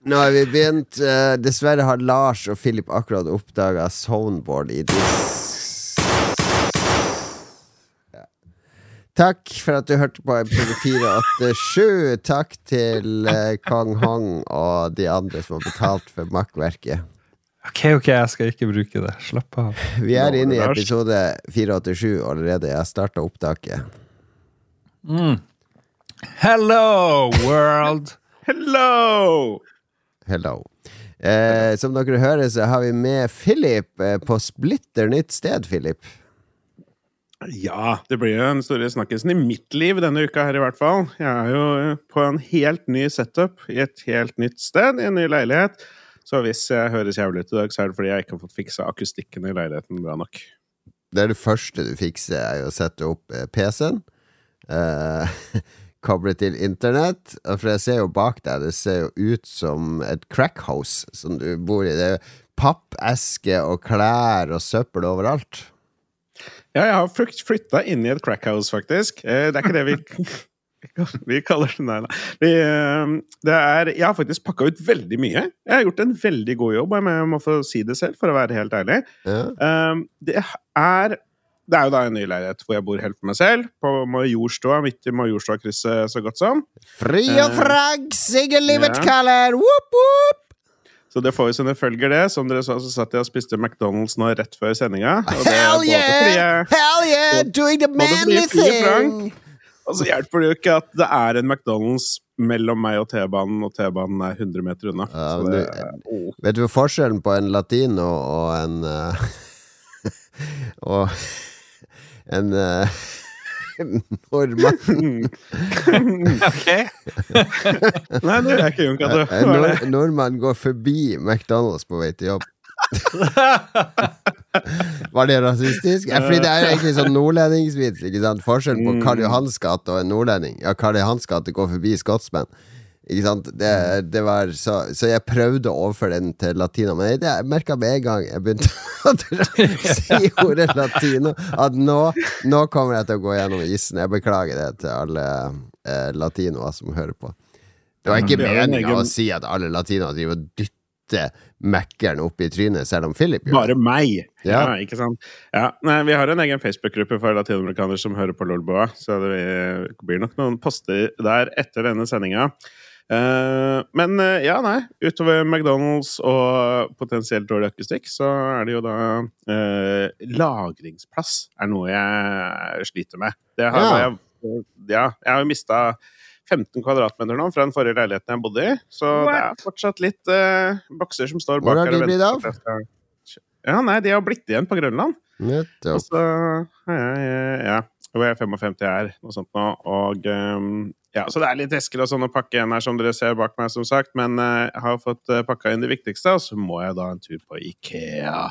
Nå har vi begynt. Uh, dessverre har Lars og Philip akkurat oppdaga soundboard i dis... Ja. Takk for at du hørte på episode 487. Takk til uh, Kong Hong og de andre som har betalt for makkverket. Ok, ok, jeg skal ikke bruke det. Slapp av. Vi er inne i episode 487 allerede. Jeg starta opptaket. Mm. Hello, world! Hello! Hello. Eh, som dere hører, så har vi med Philip eh, på splitter nytt sted, Philip. Ja, det blir jo den store snakkisen i mitt liv denne uka her, i hvert fall. Jeg er jo på en helt ny setup i et helt nytt sted, i en ny leilighet. Så hvis jeg høres jævlig ut i dag, så er det fordi jeg ikke har fått fiksa akustikken i leiligheten bra nok. Det er det første du fikser, er jo å sette opp eh, PC-en. Eh, koble til internett. For jeg ser jo bak deg, det ser jo ut som et crackhouse som du bor i. Det er pappeske og klær og søppel overalt. Ja, jeg har flytta inn i et crackhouse, faktisk. Eh, det er ikke det vi vi kaller det Nei, vi, eh, det er, Jeg har faktisk pakka ut veldig mye. Jeg har gjort en veldig god jobb, jeg må få si det selv, for å være helt ærlig. Ja. Eh, det er det er jo da en ny leilighet hvor jeg bor helt for meg selv, på Majorstua, midt i Majorstua-krysset, så godt som. Fri og eh, frag, ja. kaller, whoop, whoop! Så det får jo sine følger, det. Som dere så, så satt jeg og spiste McDonald's nå rett før sendinga. Hell yeah! Hell yeah! Doing the manly thing! Og så hjelper det jo ikke at det er en McDonald's mellom meg og T-banen, og T-banen er 100 meter unna. Ja, det, du, oh. Vet du forskjellen på en latino og en uh, Og en uh, nordmann. ok. Nei, det er ikke Jon Cato. En nord nordmann går forbi McDonald's på vei til jobb. Var det rasistisk? Ja, fordi det er egentlig sånn nordlendingsvits. Forskjellen på Karl Johans gate og en nordlending. Ja, Karl Johans gate går forbi skotsmenn. Ikke sant? Det, det var så, så, jeg prøvde å overføre den til latino, men jeg, jeg merka med en gang jeg begynte å si ordet latino, at nå, nå, kommer jeg til å gå gjennom isen. Jeg beklager det til alle eh, latinoer som hører på. Det var ikke meninga å si at alle latinoer driver og dytter Mækkern opp i trynet, selv om Philip gjør Bare meg! Ja. ja, ikke sant? Ja, nei, vi har en egen Facebook-gruppe for latinamerikanere som hører på Lolboa, så det blir nok noen poster der etter denne sendinga. Uh, men uh, ja, nei. Utover McDonald's og potensielt dårlig akustikk, så er det jo da uh, Lagringsplass er noe jeg sliter med. Det har, ja. Jeg, ja, jeg har jo mista 15 kvadratmeter nå fra den forrige leiligheten jeg bodde i. Så What? det er fortsatt litt bokser som står bak her. Hvor har de blitt av? Ja, nei, de har blitt igjen på Grønland. Nettopp. ja, ja, ja, hvor jeg er 55 er, noe sånt nå. Og um, ja, så det er litt esker og sånn å pakke igjen her, som dere ser bak meg, som sagt. Men uh, jeg har fått uh, pakka inn det viktigste, og så må jeg da en tur på Ikea.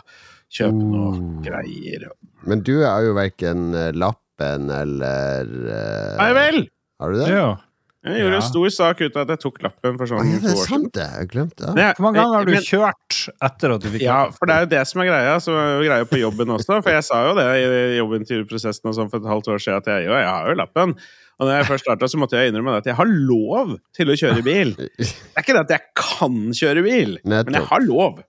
Kjøpe uh. noe oh. greier. Men du er jo verken uh, lappen eller uh, Nei vel! Har du det? Ja. Jeg gjorde ja. en stor sak ut av at jeg tok lappen for sånn to år siden. Det er sant, det. Jeg glemte det. Hvor mange ganger har du men, kjørt etter at du fikk Ja, for det er jo det som er greia. Som er greia på jobben også. For jeg sa jo det i jobbintervjuprosessen og sånn for et halvt år siden, at jeg, jo, jeg har jo lappen. Og når jeg først starta, så måtte jeg innrømme at jeg har lov til å kjøre bil. Det er ikke det at jeg kan kjøre bil, men jeg har lov.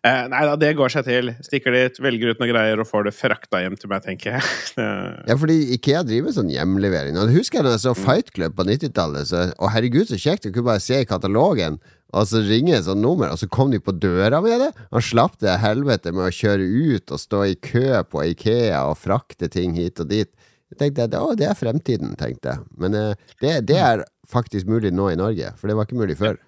Eh, nei da, det går seg til. Stikker dit, velger ut noen greier og får det frakta hjem til meg, tenker jeg. ja, fordi Ikea driver sånn hjemlevering. Og husker jeg da jeg så Fight Club på 90-tallet. Å herregud, så kjekt! Du kunne bare se i katalogen, og så ringe et sånt nummer, og så kom de på døra med det. Han slapp det helvete med å kjøre ut og stå i kø på Ikea og frakte ting hit og dit. Jeg tenkte at å, det er fremtiden, tenkte jeg. Men eh, det, det er faktisk mulig nå i Norge, for det var ikke mulig før.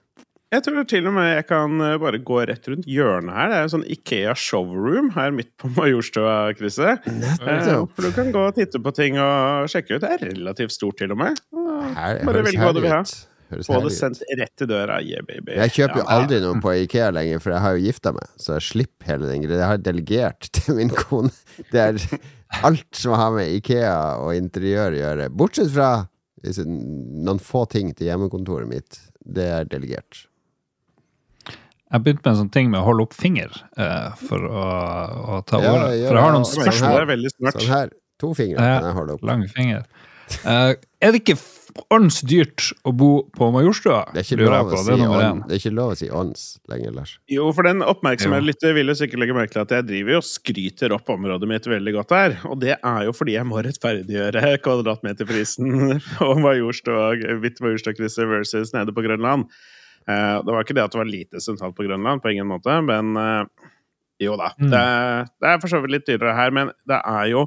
Jeg tror til og med jeg kan eh, bare gå rett rundt hjørnet her. Det er en sånn Ikea showroom her midt på Majorstua, Krise Eh, for du kan gå og titte på ting og sjekke ut. Det er relativt stort, til og med. Bare velg hva du vil ha. Få det sendt rett til døra. Yeah, baby. Jeg kjøper jo aldri noe på Ikea lenger, for jeg har jo gifta meg. Så jeg slipper hele den greia. Jeg har delegert til min kone. Det er alt som har med Ikea og interiør å gjøre. Bortsett fra noen få ting til hjemmekontoret mitt. Det er delegert. Jeg begynte med en sånn ting med å holde opp finger uh, for å, å ta ja, ordet. For jeg har noen spørsmål. Sånn her, sånn her. To fingre kan jeg holde opp. Lang finger. Uh, er det ikke ånds dyrt å bo på Majorstua? Det er ikke lurer jeg lov å på. si Det er det er ikke lov å si ånds lenger, Lars. Jo, for den oppmerksomme lytter vil jo sikkert legge merke til at jeg driver og skryter opp området mitt veldig godt her. Og det er jo fordi jeg må rettferdiggjøre kvadratmeterprisen på Majorstua, mitt Majorstua-krysset versus nede på Grønland. Eh, Det var ikke det at det var lite sentralt på Grønland, på ingen måte, men eh, jo da. Mm. Det, det er for så vidt litt dyrere her, men det er jo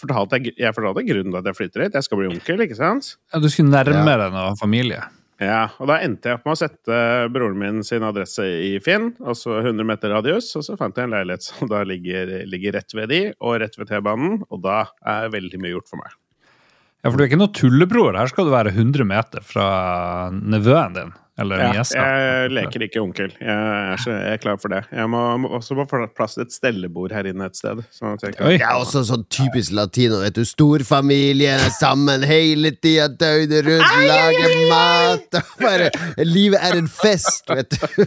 fortalte jeg, fortalte grunnen til at jeg flytter hit. Jeg skal bli onkel, ikke sant? Ja, du skulle deg noe familie. Ja, og da endte jeg opp med å sette broren min sin adresse i Finn, og så 100 meter radius, og så fant jeg en leilighet som da ligger, ligger rett ved de, og rett ved T-banen, og da er veldig mye gjort for meg. Ja, For du er ikke noe tullebror. Her skal du være 100 meter fra nevøen din. Eller Ja, niesa. jeg leker ikke onkel. Jeg er, så, jeg er klar for det. Jeg må, må også få plass til et stellebord her inne et sted. Sånn at jeg kan, Jeg er også sånn typisk latino. vet du Storfamilie sammen hele tida, døgnet rundt, lager mat og bare, Livet er en fest, vet du.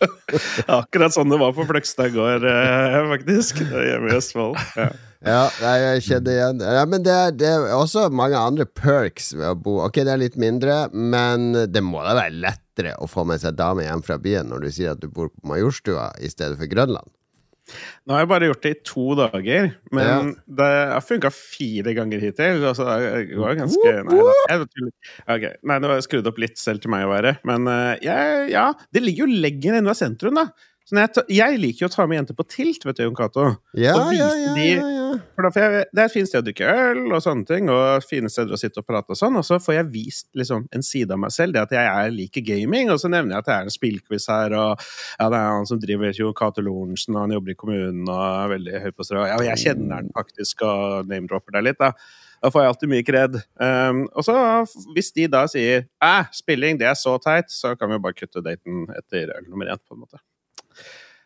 Akkurat sånn det var på Fløgstad gård, eh, faktisk. Hjemme i Østfold. Ja. Ja, jeg kjenner igjen ja, Men det er, det er også mange andre perks ved å bo Ok, det er litt mindre, men det må da være lettere å få med seg dame hjem fra byen når du sier at du bor på Majorstua i stedet for Grønland. Nå har jeg bare gjort det i to dager, men Ja. det har funka fire ganger hittil. Altså, det var ganske Nei, da. Jeg, tuller. Ok, nei, det var skrudd opp litt selv til meg å være, men uh, jeg, ja Det ligger jo lenger unna sentrum, da. Så jeg, jeg liker jo å ta med jenter på tilt, vet du, Jon Cato. Ja, ja, ja, ja. For da får jeg, det er et fint sted å drikke øl og sånne ting, og fine steder å sitte og prate og sånn, og så får jeg vist liksom en side av meg selv, det at jeg er liker gaming, og så nevner jeg at det er en spillquiz her, og ja, det er han som driver Jon Cato Lorentzen, og han jobber i kommunen og er veldig høy på strå. Ja, og jeg kjenner han faktisk, og name-dropper deg litt, da. Da får jeg alltid mye kred. Um, og så, hvis de da sier 'æ, spilling, det er så teit', så kan vi jo bare kutte daten etter øl nummer én, på en måte.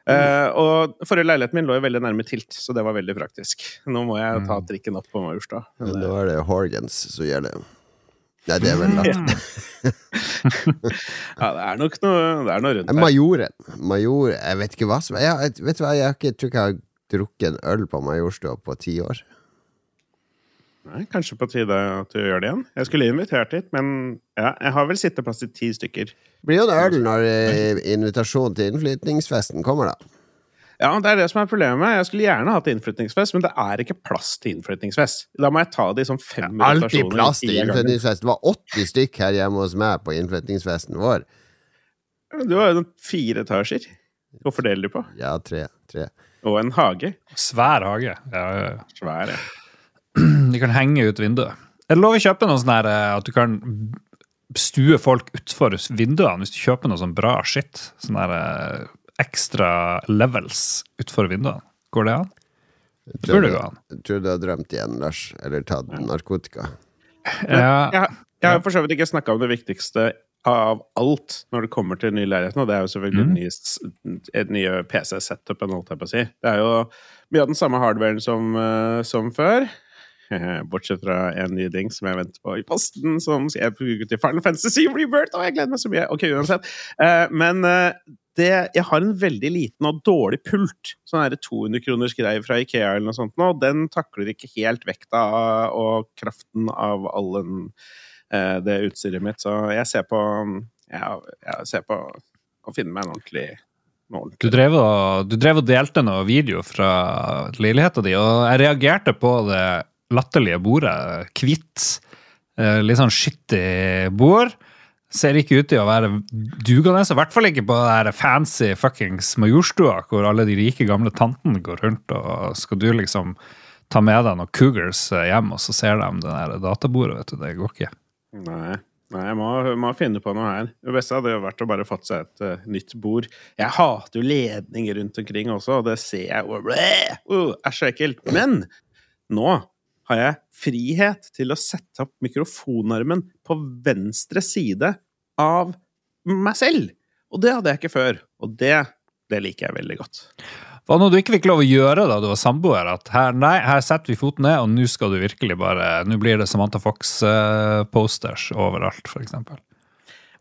Eh, og forrige leiligheten min lå jo veldig nærme Tilt, så det var veldig praktisk. Nå må jeg ta trikken opp på Majorstua. Men nå er det Horgans som gjelder. Nei, det er vel lagt. Ja, det er nok noe, det er noe rundt her. Majoren. Major Jeg vet ikke hva som jeg, Vet du hva, jeg ikke, tror ikke jeg har drukket en øl på Majorstua på ti år. Nei, kanskje på tide at du gjør det igjen. Jeg skulle invitert hit, men ja, jeg har vel sitteplass til ti stykker. Blir jo en øl når eh, invitasjonen til innflytningsfesten kommer, da. Ja, det er det som er problemet. Jeg skulle gjerne hatt innflytningsfest, men det er ikke plass til innflytningsfest. Da må jeg ta det i sånn fem Alltid plass til innflytningsfest. Det var 80 stykk her hjemme hos meg på innflytningsfesten vår. Du har jo fire etasjer å fordele de på. Ja, tre. tre. Og en hage. Svær hage. Ja, ja, ja. Svær, ja. De kan henge ut vinduet. Er det lov å kjøpe noe sånn her eh, at du kan stue folk utfor vinduene hvis du kjøper noe sånn bra shit? Sånn her eh, ekstra levels utfor vinduene. Går det an? Det burde gå an. Tror du har drømt igjen, Lars. Eller tatt narkotika. Ja, Jeg, jeg har for så vidt ikke snakka om det viktigste av alt når det kommer til den nye leiligheten, og det er jo selvfølgelig mm. nye, et nye PC-setupen, holdt jeg på å si. Det er jo mye av den samme hardwaren som, eh, som før. Bortsett fra en ny ding som jeg venter på i posten, som jeg bruke til Final Fantasy Rebirth, og jeg gleder meg så mye! Ok, uansett. Eh, Men eh, det, jeg har en veldig liten og dårlig pult. Sånn her 200 kroners greie fra Ikea eller noe sånt nå. Den takler ikke helt vekta og kraften av all eh, det utstyret mitt. Så jeg ser på jeg, Jeg ser på å finne meg en ordentlig, du, drev og, du drev og delte noe video fra leiligheta di, og jeg reagerte på det latterlige bordet. Hvitt. eh, Litt sånn skittig bord. Ser ikke ut til å være dugende. I hvert fall ikke på det her fancy fuckings Majorstua, hvor alle de rike gamle tantene går rundt, og skal du liksom ta med deg noen cougars eh, hjem, og så ser de det der databordet, vet du. Det går ikke. Nei. Nei, jeg må, må finne på noe her. Det beste hadde jo vært å bare fått seg et uh, nytt bord. Jeg hater jo ledninger rundt omkring også, og det ser jeg Blæh! Uh, så ekkelt. Men nå har jeg frihet til å sette opp mikrofonarmen på venstre side av meg selv. Og det hadde jeg ikke før. Og det, det liker jeg veldig godt. Hva noe du ikke fikk lov å gjøre da du var samboer? At her, nei, her setter vi foten ned, og nå skal du virkelig bare Nå blir det Samantha Fox-posters overalt, f.eks.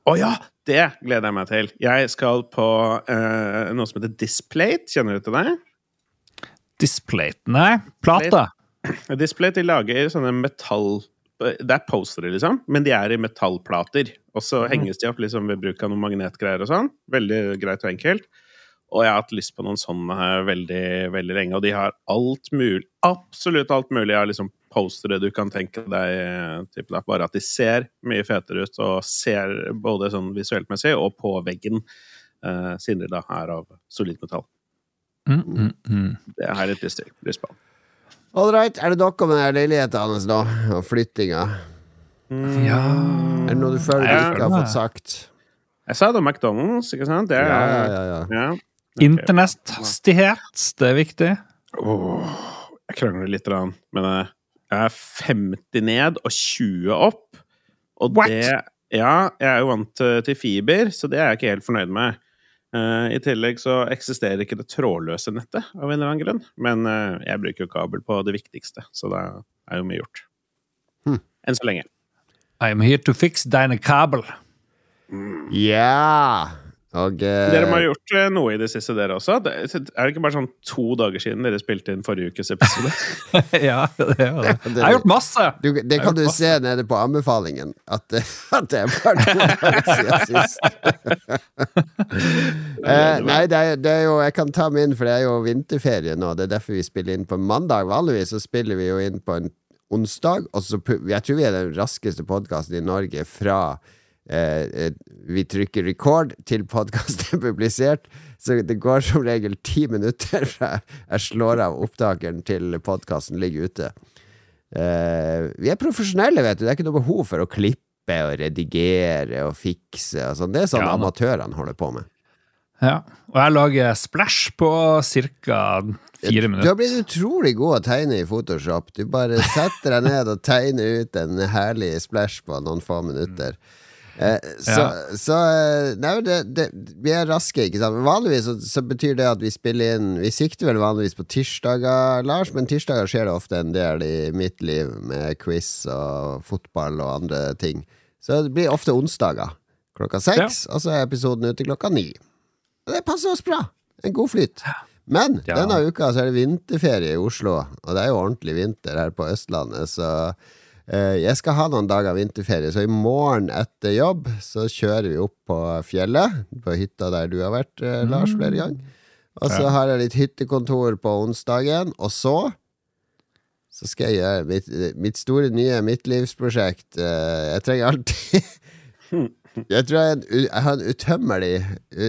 Å ja! Det gleder jeg meg til. Jeg skal på eh, noe som heter Displate. Kjenner du til det? Displate? Nei, plate. Display de lager sånne metall Det er postere, liksom, men de er i metallplater. Og så mm. henges de opp liksom ved bruk av noen magnetgreier og sånn. Veldig greit og enkelt. Og jeg har hatt lyst på noen sånne her veldig, veldig lenge. Og de har alt mulig, absolutt alt mulig av liksom postere du kan tenke deg. Typ. Bare at de ser mye fetere ut, og ser både sånn visuelt messig og på veggen. Uh, siden de da er av solid metall. Mm, mm, mm. Det har jeg litt. Lyst på. All right, er det noe med den leiligheten hans nå, og flyttinga? Ja Er det noe du føler du ikke har fått sagt? Jeg sa det om McDonald's, ikke sant? Det er, Ja, ja, ja, ja. ja. Internetthastighet, det er viktig. Åh, jeg krangler litt, men eh, jeg er 50 ned og 20 opp. Og What? det Ja, jeg er jo vant til fiber, så det er jeg ikke helt fornøyd med. Eh, I tillegg så eksisterer ikke det trådløse nettet av en eller annen grunn. Men eh, jeg bruker jo kabel på det viktigste, så det er jo mye gjort. Hmm. Enn så lenge. I am here to fix dine kabel. Ja! Og eh, Dere må ha gjort eh, noe i det siste, dere også. Det, er det ikke bare sånn to dager siden dere spilte inn forrige ukes episode? ja, det jo det. Jeg har gjort masse! du, det kan du se nede på anbefalingen, at, at det er bare to dager siden sist. uh, nei, det er, det er jo Jeg kan ta meg inn, for det er jo vinterferie nå. Det er derfor vi spiller inn på mandag. Vanligvis så spiller vi jo inn på en onsdag. Og så, jeg tror vi er den raskeste podkasten i Norge fra eh, eh, vi trykker record til podkasten er publisert. Så det går som regel ti minutter fra jeg slår av opptakeren til podkasten ligger ute. Eh, vi er profesjonelle, vet du. Det er ikke noe behov for å klippe og redigere og fikse og sånn. Det er sånn Ja, amatørene holder på med. Ja. Og jeg lager splash på ca. fire minutter. Du har blitt utrolig god å tegne i Photoshop. Du bare setter deg ned og tegner ut en herlig splash på noen få minutter. Eh, så, Ja. så eh, Nei, det, det, vi er raske, ikke sant. Vanligvis så, så betyr det at vi spiller inn Vi sikter vel vanligvis på tirsdager, Lars, men tirsdager skjer det ofte en del i mitt liv med quiz og fotball og andre ting. Så det blir ofte onsdager klokka seks, og så er episoden ute klokka ni. Og det passer oss bra. En god flyt. Men Ja. denne uka så er det vinterferie i Oslo, og det er jo ordentlig vinter her på Østlandet, så jeg skal ha noen dager vinterferie, så i morgen etter jobb så kjører vi opp på fjellet, på hytta der du har vært, eh, Lars, flere ganger. Og så Ja. har jeg litt hyttekontor på onsdagen, og så så skal jeg gjøre mitt, mitt store nye midtlivsprosjekt. Eh, jeg trenger alltid Jeg tror jeg, er en, jeg har en utømmelig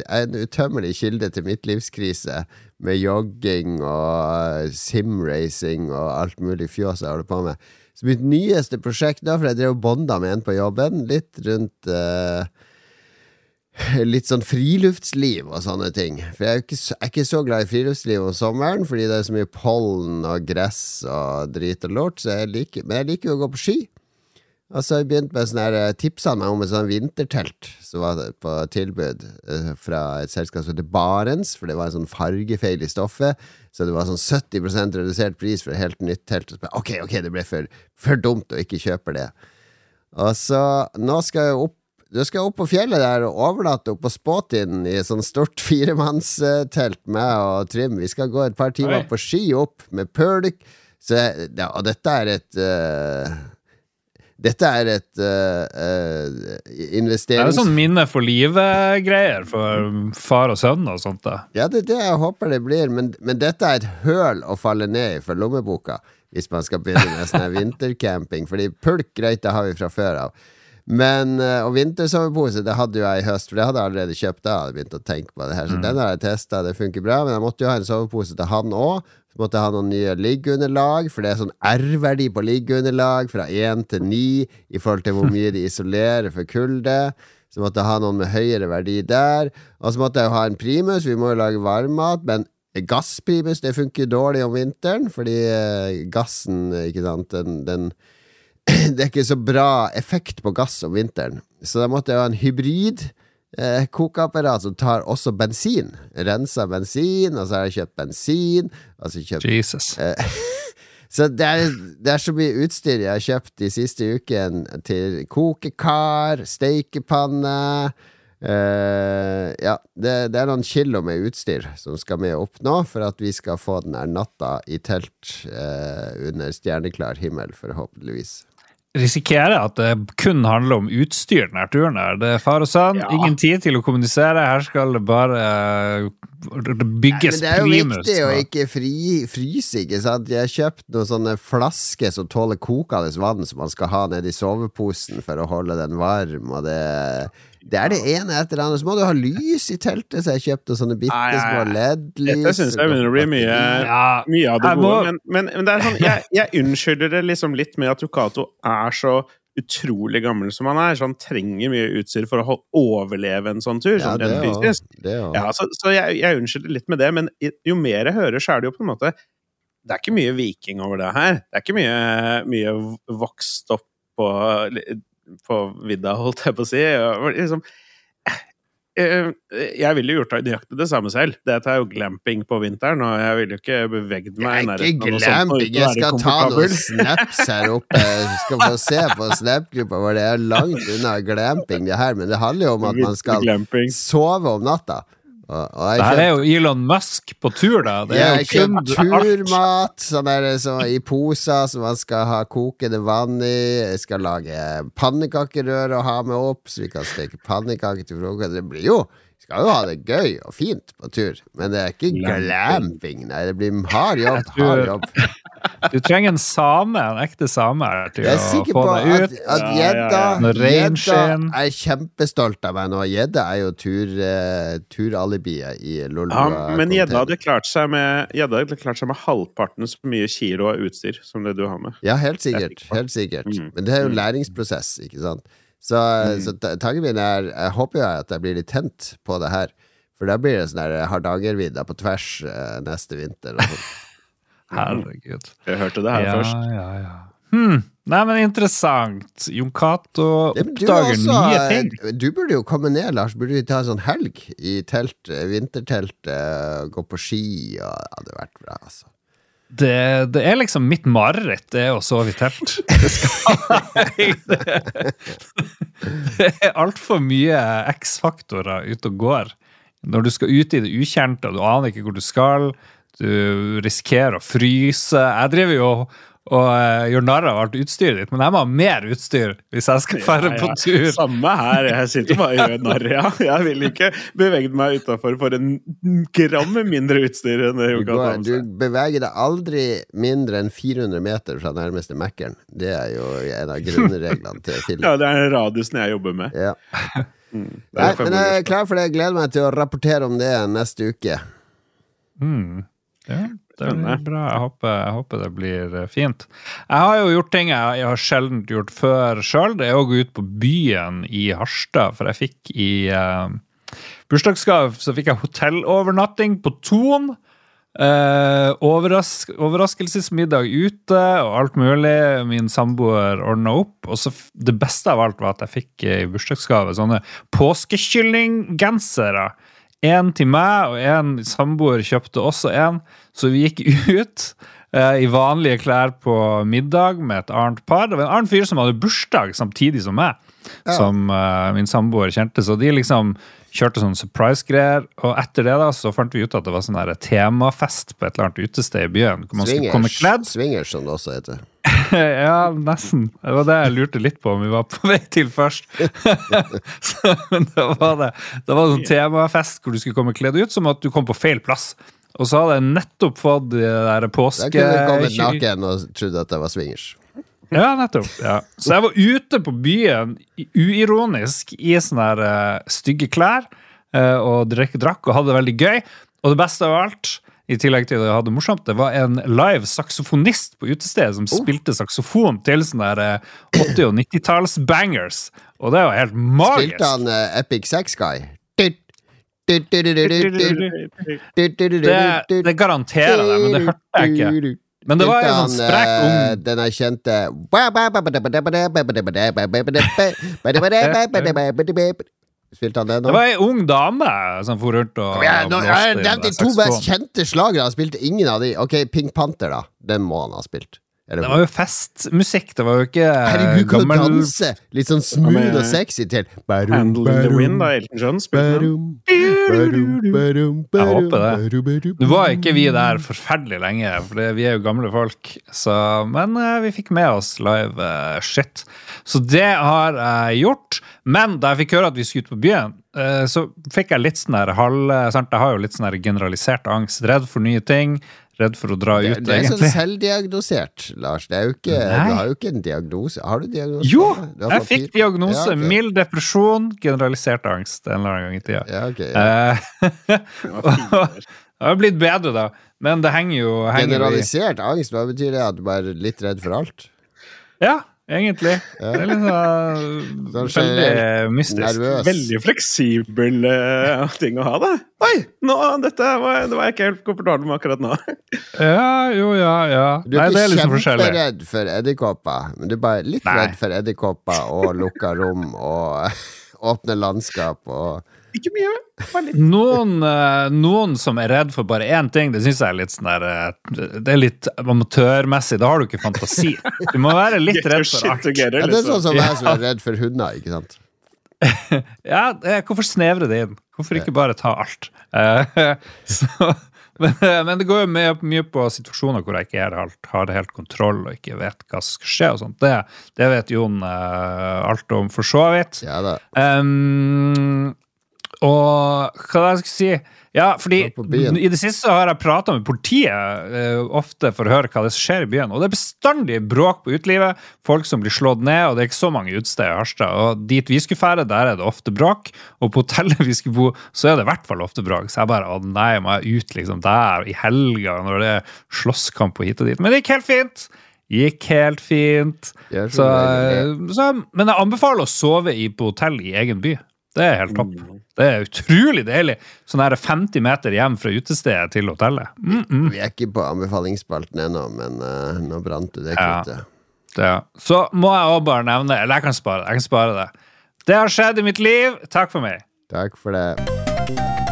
en utømmelig kilde til midtlivskrise, med jogging og simracing og alt mulig fjås jeg holder på med. Så mitt nyeste prosjekt da, for jeg drev og bonda med en på jobben, litt rundt uh, Litt sånn friluftsliv og sånne ting. For jeg er, ikke, jeg er ikke så glad i friluftsliv om sommeren, fordi det er så mye pollen og gress og drit og lort, så jeg liker, men jeg liker jo å gå på ski. Og så har jeg begynt med sånn eh, Tipsa meg om et sånn vintertelt som var på tilbud eh, fra et selskap som heter Barents, for det var en sånn fargefeil i stoffet. Så det var sånn 70% redusert pris for et helt nytt telt. Og så ble, ok, ok, det ble for, for dumt å ikke kjøpe det. Og så nå skal jeg opp du skal opp på fjellet der og overnatte på Spåtinden i et sånt stort firemannstelt med og Trym. Vi skal gå et par timer Oi. på ski opp med pølk. Så ja, og dette er et eh, Dette er et uh, Det er investerings... sånn minne for livet-greier for far og sønn og sånt. da. Ja, det er det jeg håper det blir, men, men dette er et høl å falle ned i for lommeboka hvis man skal begynne med sånn vintercamping. Fordi pulk, greit, det har vi fra før av. Men, eh, Og vintersovepose det hadde jo jeg i høst, for det hadde jeg allerede kjøpt da. Jeg hadde begynt å tenke på det her Så den har jeg testa, det funker bra. Men jeg måtte jo ha en sovepose til han òg. Så måtte jeg ha noen nye liggeunderlag, for det er sånn R-verdi på liggeunderlag fra 1 til 9 i forhold til hvor mye de isolerer for kulde. Så måtte jeg ha noen med høyere verdi der. Og så måtte jeg jo ha en primus, vi må jo lage varmmat. Men gassprimus det funker dårlig om vinteren, fordi eh, gassen, ikke sant, den, den Det er ikke så bra effekt på gass om vinteren. Så da måtte jeg ha en hybrid. Eh, kokeapparat som tar også bensin. Rensa bensin, og så har jeg kjøpt bensin. Og så kjøpt Jesus. så det er, det er så mye utstyr jeg har kjøpt de siste ukene til kokekar, steikepanne eh, Ja, det, det er noen kilo med utstyr som skal med opp nå, for at vi skal få den her natta i telt eh, under stjerneklar himmel, forhåpentligvis. Risikerer at det kun handler om utstyr denne turen. her. Det er far og sønn, Ja. ingen tid til å kommunisere. Her skal det bare eh, det bygges Men det er jo primus. viktig å ikke fri, fryse, ikke sant? Jeg har kjøpt noen sånne flasker som tåler kokende vann, som man skal ha nedi soveposen for å holde den varm, og det det er det ene etter det andre. Så må du ha lys i teltet, så jeg kjøpte sånne bitte små LED-lys. Dette syns jeg begynner å bli mye, mye av det gode. Men, men, men det er sånn, jeg, jeg unnskylder det liksom litt med at Ducato er så utrolig gammel som han er. Så han trenger mye utstyr for å overleve en sånn tur. Ja, Sånn fysisk. Ja, så, så jeg, jeg unnskylder litt med det, men jo mer jeg hører, så er det jo på en måte Det er ikke mye viking over det her. Det er ikke mye, mye vokst opp på, på vidda, holdt jeg på å si. Liksom, eh, jeg ville gjort nøyaktig det samme selv. Dette er jo glamping på vinteren, og jeg ville jo ikke bevegd meg Det er ikke sånt glamping. Jeg skal ta noen snaps her oppe. Jeg skal få se på Snap-gruppa hvor det er langt unna glamping, det her. Men det handler jo om at man skal sove om natta. Det her er jo Elon Musk på tur, da. Det er jeg jo kun kjøpte turmat sånn der, så, i poser som man skal ha kokende vann i. Jeg skal lage pannekakerør og ha med opp, så vi kan steke pannekaker til frokost. Det blir jo skal jo ha det gøy og fint på tur, men det er ikke Glamping. Nei, det blir hard jobb. Hard jobb. Du trenger en same, en ekte same til Jeg er å sikker få på at, ut. at Ja, ja, gjedda ja. Når er kjempestolt av meg nå. Gjedda er jo tur, uh, turalibiet i Lolbua. Ja, men gjedda hadde klart seg med hadde klart seg med halvparten så mye kilo av utstyr som det du har med. Ja, helt er sikkert. Helt sikkert. Mm. Men det er jo en læringsprosess, ikke sant. Så, Mm. så tanken min er Jeg håper jo at jeg blir litt tent på det her. For da blir det sånn der Hardangervidda på tvers eh, neste vinter. Sånn. Herregud. Jeg hørte det her Ja, først. ja, ja. Hmm. Nei, men interessant. Jon Cato oppdager også, nye eh, ting. Du burde jo komme ned, Lars. Burde vi ta en sånn helg i telt, eh, vintertelt, eh, gå på ski og Det hadde vært bra, altså. Det, det er liksom mitt mareritt, det å sove i telt. Det skal Det er altfor mye X-faktorer ute og går. Når du skal ut i det ukjente, og du aner ikke hvor du skal, du risikerer å fryse. Jeg driver jo og eh, gjøre narr av alt utstyret ditt, men jeg må ha mer utstyr hvis jeg skal dra Ja, på tur. Samme her. Jeg sitter bare og gjør narr, ja. Jeg vil ikke beveget meg utafor for en gram mindre utstyr enn det har med du beveger deg aldri mindre enn 400 meter fra nærmeste Mækkern. Det er jo en av grunnreglene til film. Ja, det er den radiusen jeg jobber med. Ja. Mm. Nei, men jeg er klar for det. Jeg gleder meg til å rapportere om det neste uke. Mm. Ja, Spennende. bra. Jeg håper, jeg håper det blir eh, fint. Jeg har jo gjort ting jeg, har sjelden gjort før sjøl. Det er å gå ut på byen i Harstad, for jeg fikk i uh, bursdagsgave så fikk jeg hotellovernatting på Ton. Uh, overras overraskelsesmiddag ute og alt mulig. Min samboer ordna opp. Og så det beste av alt var at jeg fikk eh, i bursdagsgave sånne påskekyllinggensere. En til meg, og en samboer kjøpte også en. Så vi gikk ut eh, i vanlige klær på middag med et annet par. Det var en annen fyr som hadde bursdag samtidig som meg, Ja. som eh, min samboer kjente. Så de liksom kjørte sånn surprise-greier. Og etter det da, så fant vi ut at det var sånn her temafest på et eller annet utested i byen. Hvor man skulle komme kledd. swingers, som det også heter. ja, nesten. Det var det jeg lurte litt på om vi var på vei til først. så, men det var det Det var det sånn temafest hvor du skulle komme kledd ut som at du kom på feil plass. Og så hadde jeg nettopp fått de der påske... Jeg kunne kommet naken og trodd at det var swingers. Ja, nettopp. Ja. Så jeg var ute på byen uironisk i sånne her, uh, stygge klær uh, og drakk, drakk og hadde det veldig gøy. Og det beste av alt, i tillegg til at jeg hadde det morsomt, det var en live saksofonist på utestedet som spilte saksofon til sånne der, uh, 80- og 90-talls-bangers. Og det var helt magisk. Spilte han eh, Epic Sex Guy? Det, garanterer jeg, men det hørte jeg ikke. Men det var en sånn sprek Spilte eh, ung Den er kjente Spilte han det nå? Det var ei ung dame som for rundt og nå, jeg har nevnt de to mest kjente slagerne. Han spilte ingen av de. Ok, Pink Panther, da. Den må han ha spilt. Eller, Det var jo festmusikk, det var jo ikke eh, Herregud, kan du danse litt sånn smooth og sexy til? Barum, Handle barum, the Wind av Elton John. spilte den. barum, barum, barum, Jeg håper det. Nå var ikke vi der forferdelig lenge, for vi er jo gamle folk. Så, men eh, vi fikk med oss live uh, shit. Så det har jeg gjort. Men da jeg fikk høre at vi skulle ut på byen, uh, så fikk jeg litt sånn der halv... Sant? Jeg har jo litt sånn generalisert angst. Redd for nye ting. Redd for å dra Det, ut, det er sånn selvdiagnosert, Lars. Det er jo ikke, Nei. du har jo ikke en diagnose. Har du diagnose? Jo, jeg fikk diagnose. Ja, okay. Mild depresjon, generalisert angst en eller annen gang i tida. Ja, ok, ja. Eh, Det har blitt bedre, da. Men det henger jo, henger Generalisert angst, hva betyr det? At du bare er litt redd for alt? Ja, egentlig. Ja. Det er litt sånn veldig mystisk. Nervøs. Veldig fleksibel uh, ting å ha, da. Oi! Nå, dette var, det var jeg ikke helt komfortabel med akkurat nå. Ja, jo, ja, ja. Du er det er ikke liksom kjemperedd for edderkopper, men du er bare litt Nei. redd for edderkopper og lukka rom og åpne landskap og Ikke mye, bare litt. Noen, eh, noen som er redd for bare én ting, det syns jeg er litt sånn der eh, Det er litt amatørmessig. Da har du ikke fantasi. Du må være litt redd for alt. together, ja, Det er sånn som jeg som er redd for hunder, ikke sant? Ja, eh, hvorfor snevre det inn? Hvorfor ikke bare ta alt? Så, men, men det går jo mye, mye på situasjoner hvor jeg ikke er helt, har helt kontroll og ikke vet hva som skal skje. og sånt. Det, det vet Jon uh, alt om, for så vidt. Ja. Um, og hva jeg skal si? Ja, fordi. I det siste så har jeg prata med politiet uh, ofte for å høre hva det som skjer i byen. Og det er bestandig bråk på utelivet, folk som blir slått ned, og det er ikke så mange utesteder i Harstad. Og dit vi skulle fære, der er det ofte bråk. Og på hotellet vi skulle bo, så er det i hvert fall ofte bråk. Så jeg bare å nei, må jeg ut liksom der i helga når det er slåsskamp og hit og dit. Men det gikk helt fint. Gikk helt fint. Så, så, men jeg anbefaler å sove i, på hotell i egen by. Det er helt topp. Det er utrolig deilig. Sånn her 50 meter hjem fra utestedet til hotellet. Mm -mm. Vi er ikke på anbefalingsspalten ennå, men uh, nå brant du det Ja. kruttet. Det. Så må jeg også bare nevne Eller jeg kan spare det. Jeg kan spare det. Det har skjedd i mitt liv. Takk for meg. Takk for det.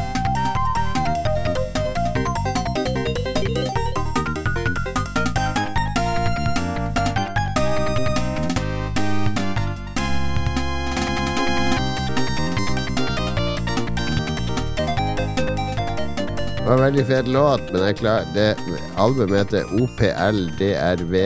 Var en veldig fet låt, men jeg klar, det albumet heter OPLDRV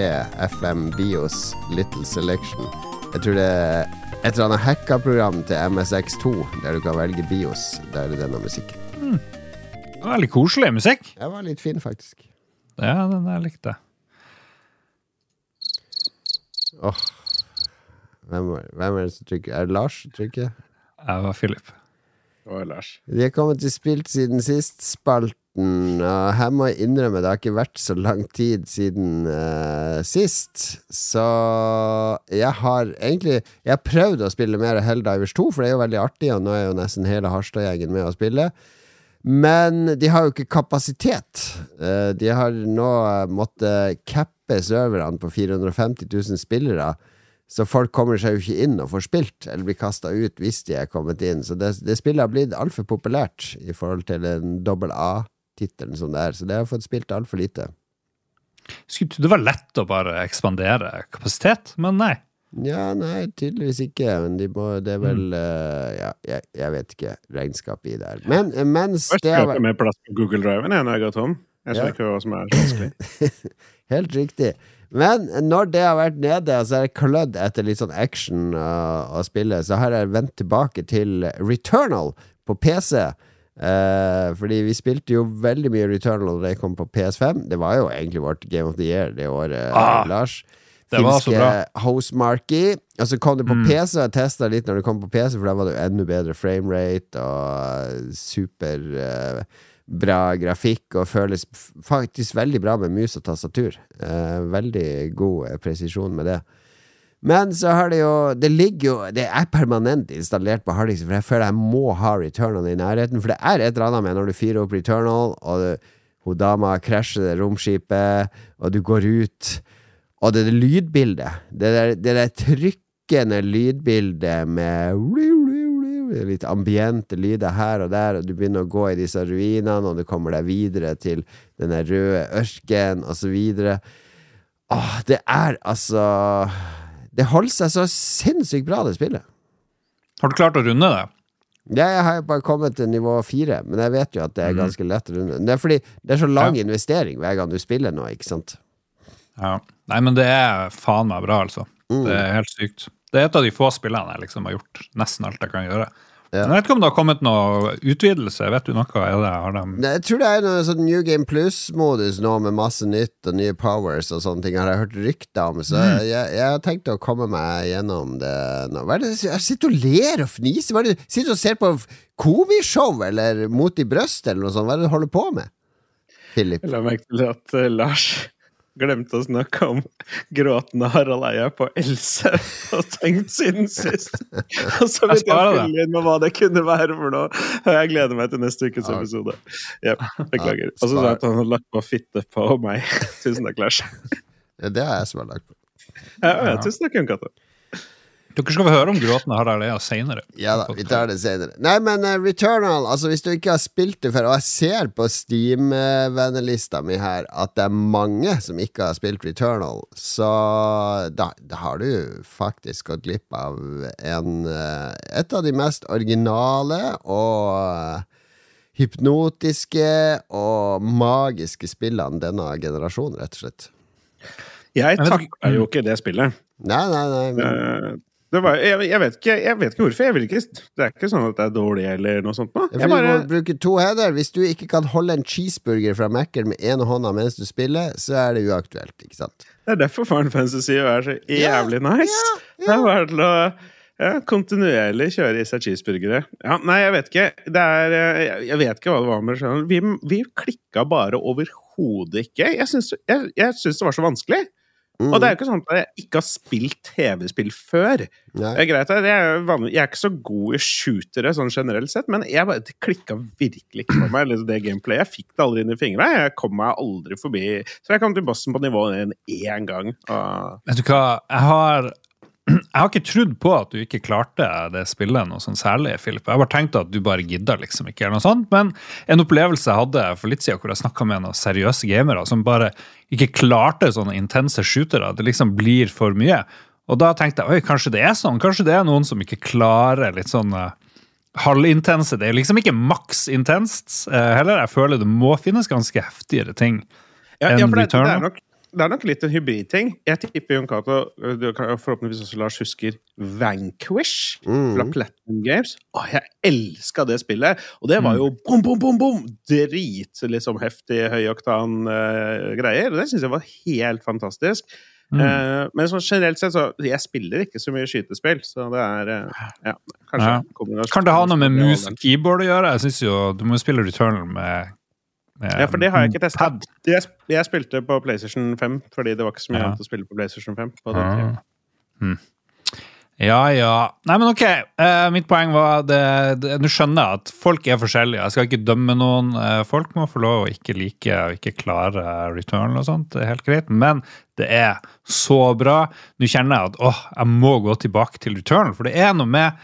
FM Bios Little Selection. Jeg tror det er et eller annet hacka-program til MSX2 der du kan velge bios. Der er det denne musikken. Veldig koselig musikk. Den var litt fin, faktisk. Ja, den jeg likte jeg. Åh. Hvem, hvem er det som trykker? Er det Lars som trykker? Jeg var Philip. Å, ellers? Vi er kommet til Spilt siden sist-spalten, og her må jeg innrømme det har ikke vært så lang tid siden uh, sist. Så jeg har egentlig Jeg har prøvd å spille mer Helldivers 2, for det er jo veldig artig, og nå er jo nesten hele Harstad-gjengen med å spille. Men de har jo ikke kapasitet. Uh, de har nå eh, måttet cappe serverne på 450 000 spillere. Så folk kommer seg jo ikke inn og får spilt, eller blir kasta ut hvis de er kommet inn. Så det, det spillet har blitt altfor populært i forhold til den dobbel A-tittelen som det er. Så det har fått spilt altfor lite. Skulle tro det var lett å bare ekspandere kapasitet, men nei. Ja, nei, tydeligvis ikke. Men de må, det er vel eh, Ja, jeg, jeg vet ikke regnskapet i det her. Men eh, mens Først det har vært mer plass på Google Driven enn jeg har tom. Jeg Ja. ikke hva som er så vanskelig. Helt riktig. Men når det har vært nede, og så har jeg klødd etter litt sånn action å spille, så har jeg vendt tilbake til Returnal på PC. Eh, fordi vi spilte jo veldig mye Returnal da det kom på PS5. Det var jo egentlig vårt Game of the Year det året, Ah, Lars. det var så bra. Housemarky. Og så kom det på Mm. PC, og jeg testa litt når det kom på PC, for da var det jo enda bedre framerate og super eh, bra grafikk, og føles faktisk veldig bra med mus og tastatur. Eh, veldig god eh, presisjon med det. Men så har det jo Det ligger jo Det er permanent installert på harddisken, for jeg føler jeg må ha Returnal i nærheten. For det er et eller annet med når du fyrer opp Returnal, og det, hun dama krasjer romskipet, og du går ut, og det er det lydbildet. Det der, det der trykkende lydbildet med litt ambiente lyder her og der, og du begynner å gå i disse ruinene, og du kommer deg videre til den røde ørken, videre. Åh, det er altså Det holder seg så sinnssykt bra, det spillet. Har du klart å runde det? Ja, jeg har jo bare kommet til nivå fire, men jeg vet jo at det er Mhm. ganske lett å runde. Det er fordi det er så lang Ja. investering hver gang du spiller nå, ikke sant? Ja. Nei, men det er faen meg bra, altså. Mm. Det er helt sykt. Det er et av de få spillene jeg liksom har gjort nesten alt jeg kan gjøre. Ja. Men Jeg vet ikke om det har kommet noe utvidelse. Vet du noe? Er det, har de... Jeg tror det er noe sånn New Game Plus-modus nå med masse nytt og nye powers og sånne ting, har jeg hørt rykter om, så Mm. jeg, jeg har tenkt å komme meg gjennom det nå. Hva er det Jeg sitter og ler og fniser. Hva er det Sitter og ser på komishow eller Mot i brøstet eller noe sånt? Hva er det du holder på med? Philip. Jeg la merke til at uh, Lars glemte å snakke om gråtende Harald Eia på Else og tenkt siden sist. Og så Jeg jeg fylle inn med hva det kunne være for noe. Og jeg gleder meg til neste ukes episode. Ja, beklager. Og så sa jeg at han hadde lagt på fitte på meg. Tusen takk, Lars. Ja, det har jeg som har lagt på. Ja, ja, tusen takk, Jon Cato. Dere skal få høre om gråtende Harald Eia seinere. Ja da, vi tar det senere. Nei, men uh, Returnal, altså hvis du ikke har spilt det før, og jeg ser på Steam-vennelista mi her at det er mange som ikke har spilt Returnal, så da, da har du faktisk gått glipp av en, uh, et av de mest originale og uh, hypnotiske og magiske spillene denne generasjonen, rett og slett. Jeg takker jo ikke det spillet. Nei, nei, nei. Men, var, jeg, jeg, vet ikke, jeg vet ikke hvorfor. Jeg vil ikke, det er ikke sånn at det er dårlig eller noe sånt. nå. Jeg bare, Du må bruke to hender. Hvis du ikke kan holde en cheeseburger fra Mac-en med ene hånda mens du spiller, så er det uaktuelt. ikke sant? det er derfor Faren Fantasy er så Ja, jævlig nice. ja, Det er bare til å ja, kontinuerlig kjøre i seg cheeseburgere. Ja, nei, jeg vet ikke. Det er, eh, jeg, jeg vet ikke hva det var med det. Vi, vi klikka bare overhodet ikke. Jeg syns, jeg, jeg syns det var så vanskelig. Mm. Og det er jo ikke sånn at jeg ikke har spilt TV-spill før. Det er greit, jeg er, jeg er ikke så god i shootere sånn generelt sett, men jeg bare, det klikka virkelig ikke på meg. Liksom det gameplayet. Jeg fikk det aldri inn i fingra. Jeg kom meg aldri forbi. Så jeg kom til bossen på nivå én gang. Og Vet du hva, jeg har jeg har ikke trodd på at du ikke klarte det spillet noe sånn særlig, Philip. Jeg har bare tenkt at du bare gidder liksom ikke, eller noe sånt. Men en opplevelse jeg hadde for litt siden hvor jeg snakka med noen seriøse gamere som bare ikke klarte sånne intense shootere. Det liksom blir for mye. Og da tenkte jeg oi, kanskje det er sånn. Kanskje det er noen som ikke klarer litt sånn eh, halvintense. Det er liksom ikke maks intenst eh, heller. Jeg føler det må finnes ganske heftigere ting. Ja, enn ja for det, det, er nok, det er nok litt en hybridting. Jeg tipper Jon Cato Forhåpentligvis også Lars husker Vanquish fra Mm. Platinum Games. Å, jeg elska det spillet! Og det var jo bom, bom, bom, bom! Drit liksom heftig, høyoktan uh, greier. Og det syns jeg var helt fantastisk. Mm. Uh, men sånn generelt sett, så Jeg spiller ikke så mye skytespill, så det er uh, Ja, kanskje Ja. Kan det ha noe med mus keyboard å gjøre? Jeg synes jo Du må jo spille Returnal med Ja, for det har jeg ikke testa. Jeg, jeg spilte på PlayStation 5, fordi det var ikke så mye Ja. annet å spille på PlayStation 5. På den. Ah. Hmm. Ja, ja. Nei, men ok. Uh, mitt poeng var det, det Nå skjønner jeg at folk er forskjellige. Jeg skal ikke dømme noen. Eh, folk må få lov å ikke like og ikke klare return og sånt. Det er helt greit. Men det er så bra. Nå kjenner jeg at åh, jeg må gå tilbake til return, for det er noe med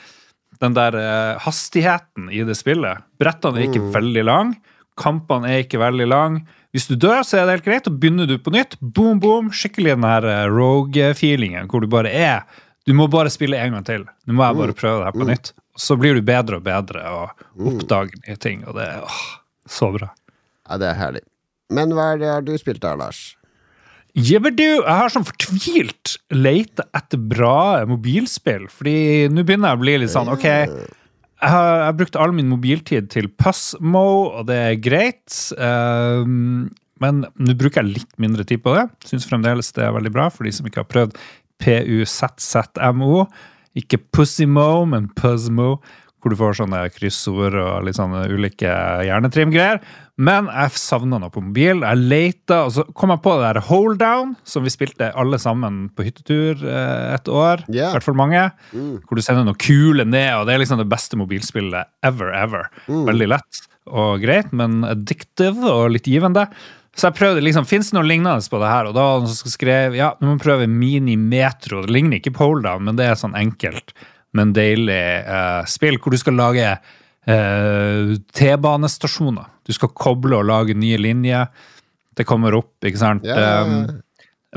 den der uh, hastigheten i det spillet. Brettene er ikke Mm. veldig lang. Kampene er ikke veldig lang. Hvis du dør, så er det helt greit. Og begynner du på nytt, boom, boom, skikkelig den her eh, rogue-feelingen hvor du bare er Du må bare spille en gang til. Nå må jeg bare prøve det her på nytt. Så blir du bedre og bedre og oppdager nye ting, og det er åh, så bra. Ja, det er herlig. Men hva er det du spilt her, Lars? Jebberdu, jeg har sånn fortvilt leita etter bra mobilspill, fordi nå begynner jeg å bli litt sånn OK, jeg har, jeg har brukt all min mobiltid til Pussmo, og det er greit. Um, men nå bruker jeg litt mindre tid på det. Syns fremdeles det er veldig bra for de som ikke har prøvd PUZZMO. Ikke Pussymo, men Puzzmo. Hvor du får sånne kryssord og litt sånne ulike hjernetrimgreier. Men jeg savna noe på mobil. Jeg leita, og så kom jeg på det der Hold Down, som vi spilte alle sammen på hyttetur eh, et år. I hvert fall mange. Mm. Hvor du sender noe kule ned, og det er liksom det beste mobilspillet ever, ever. Mm. Veldig lett og greit, men addictive og litt givende. Så jeg prøvde liksom, Fins det noe lignende på det her? Og da skrev ja, nå må prøve Mini-metro. Det ligner ikke på Hold Down, men det er sånn enkelt, men deilig eh, spill hvor du skal lage eh, T-banestasjoner. Du skal koble og lage nye linjer. Det kommer opp, ikke sant? Ja. Um,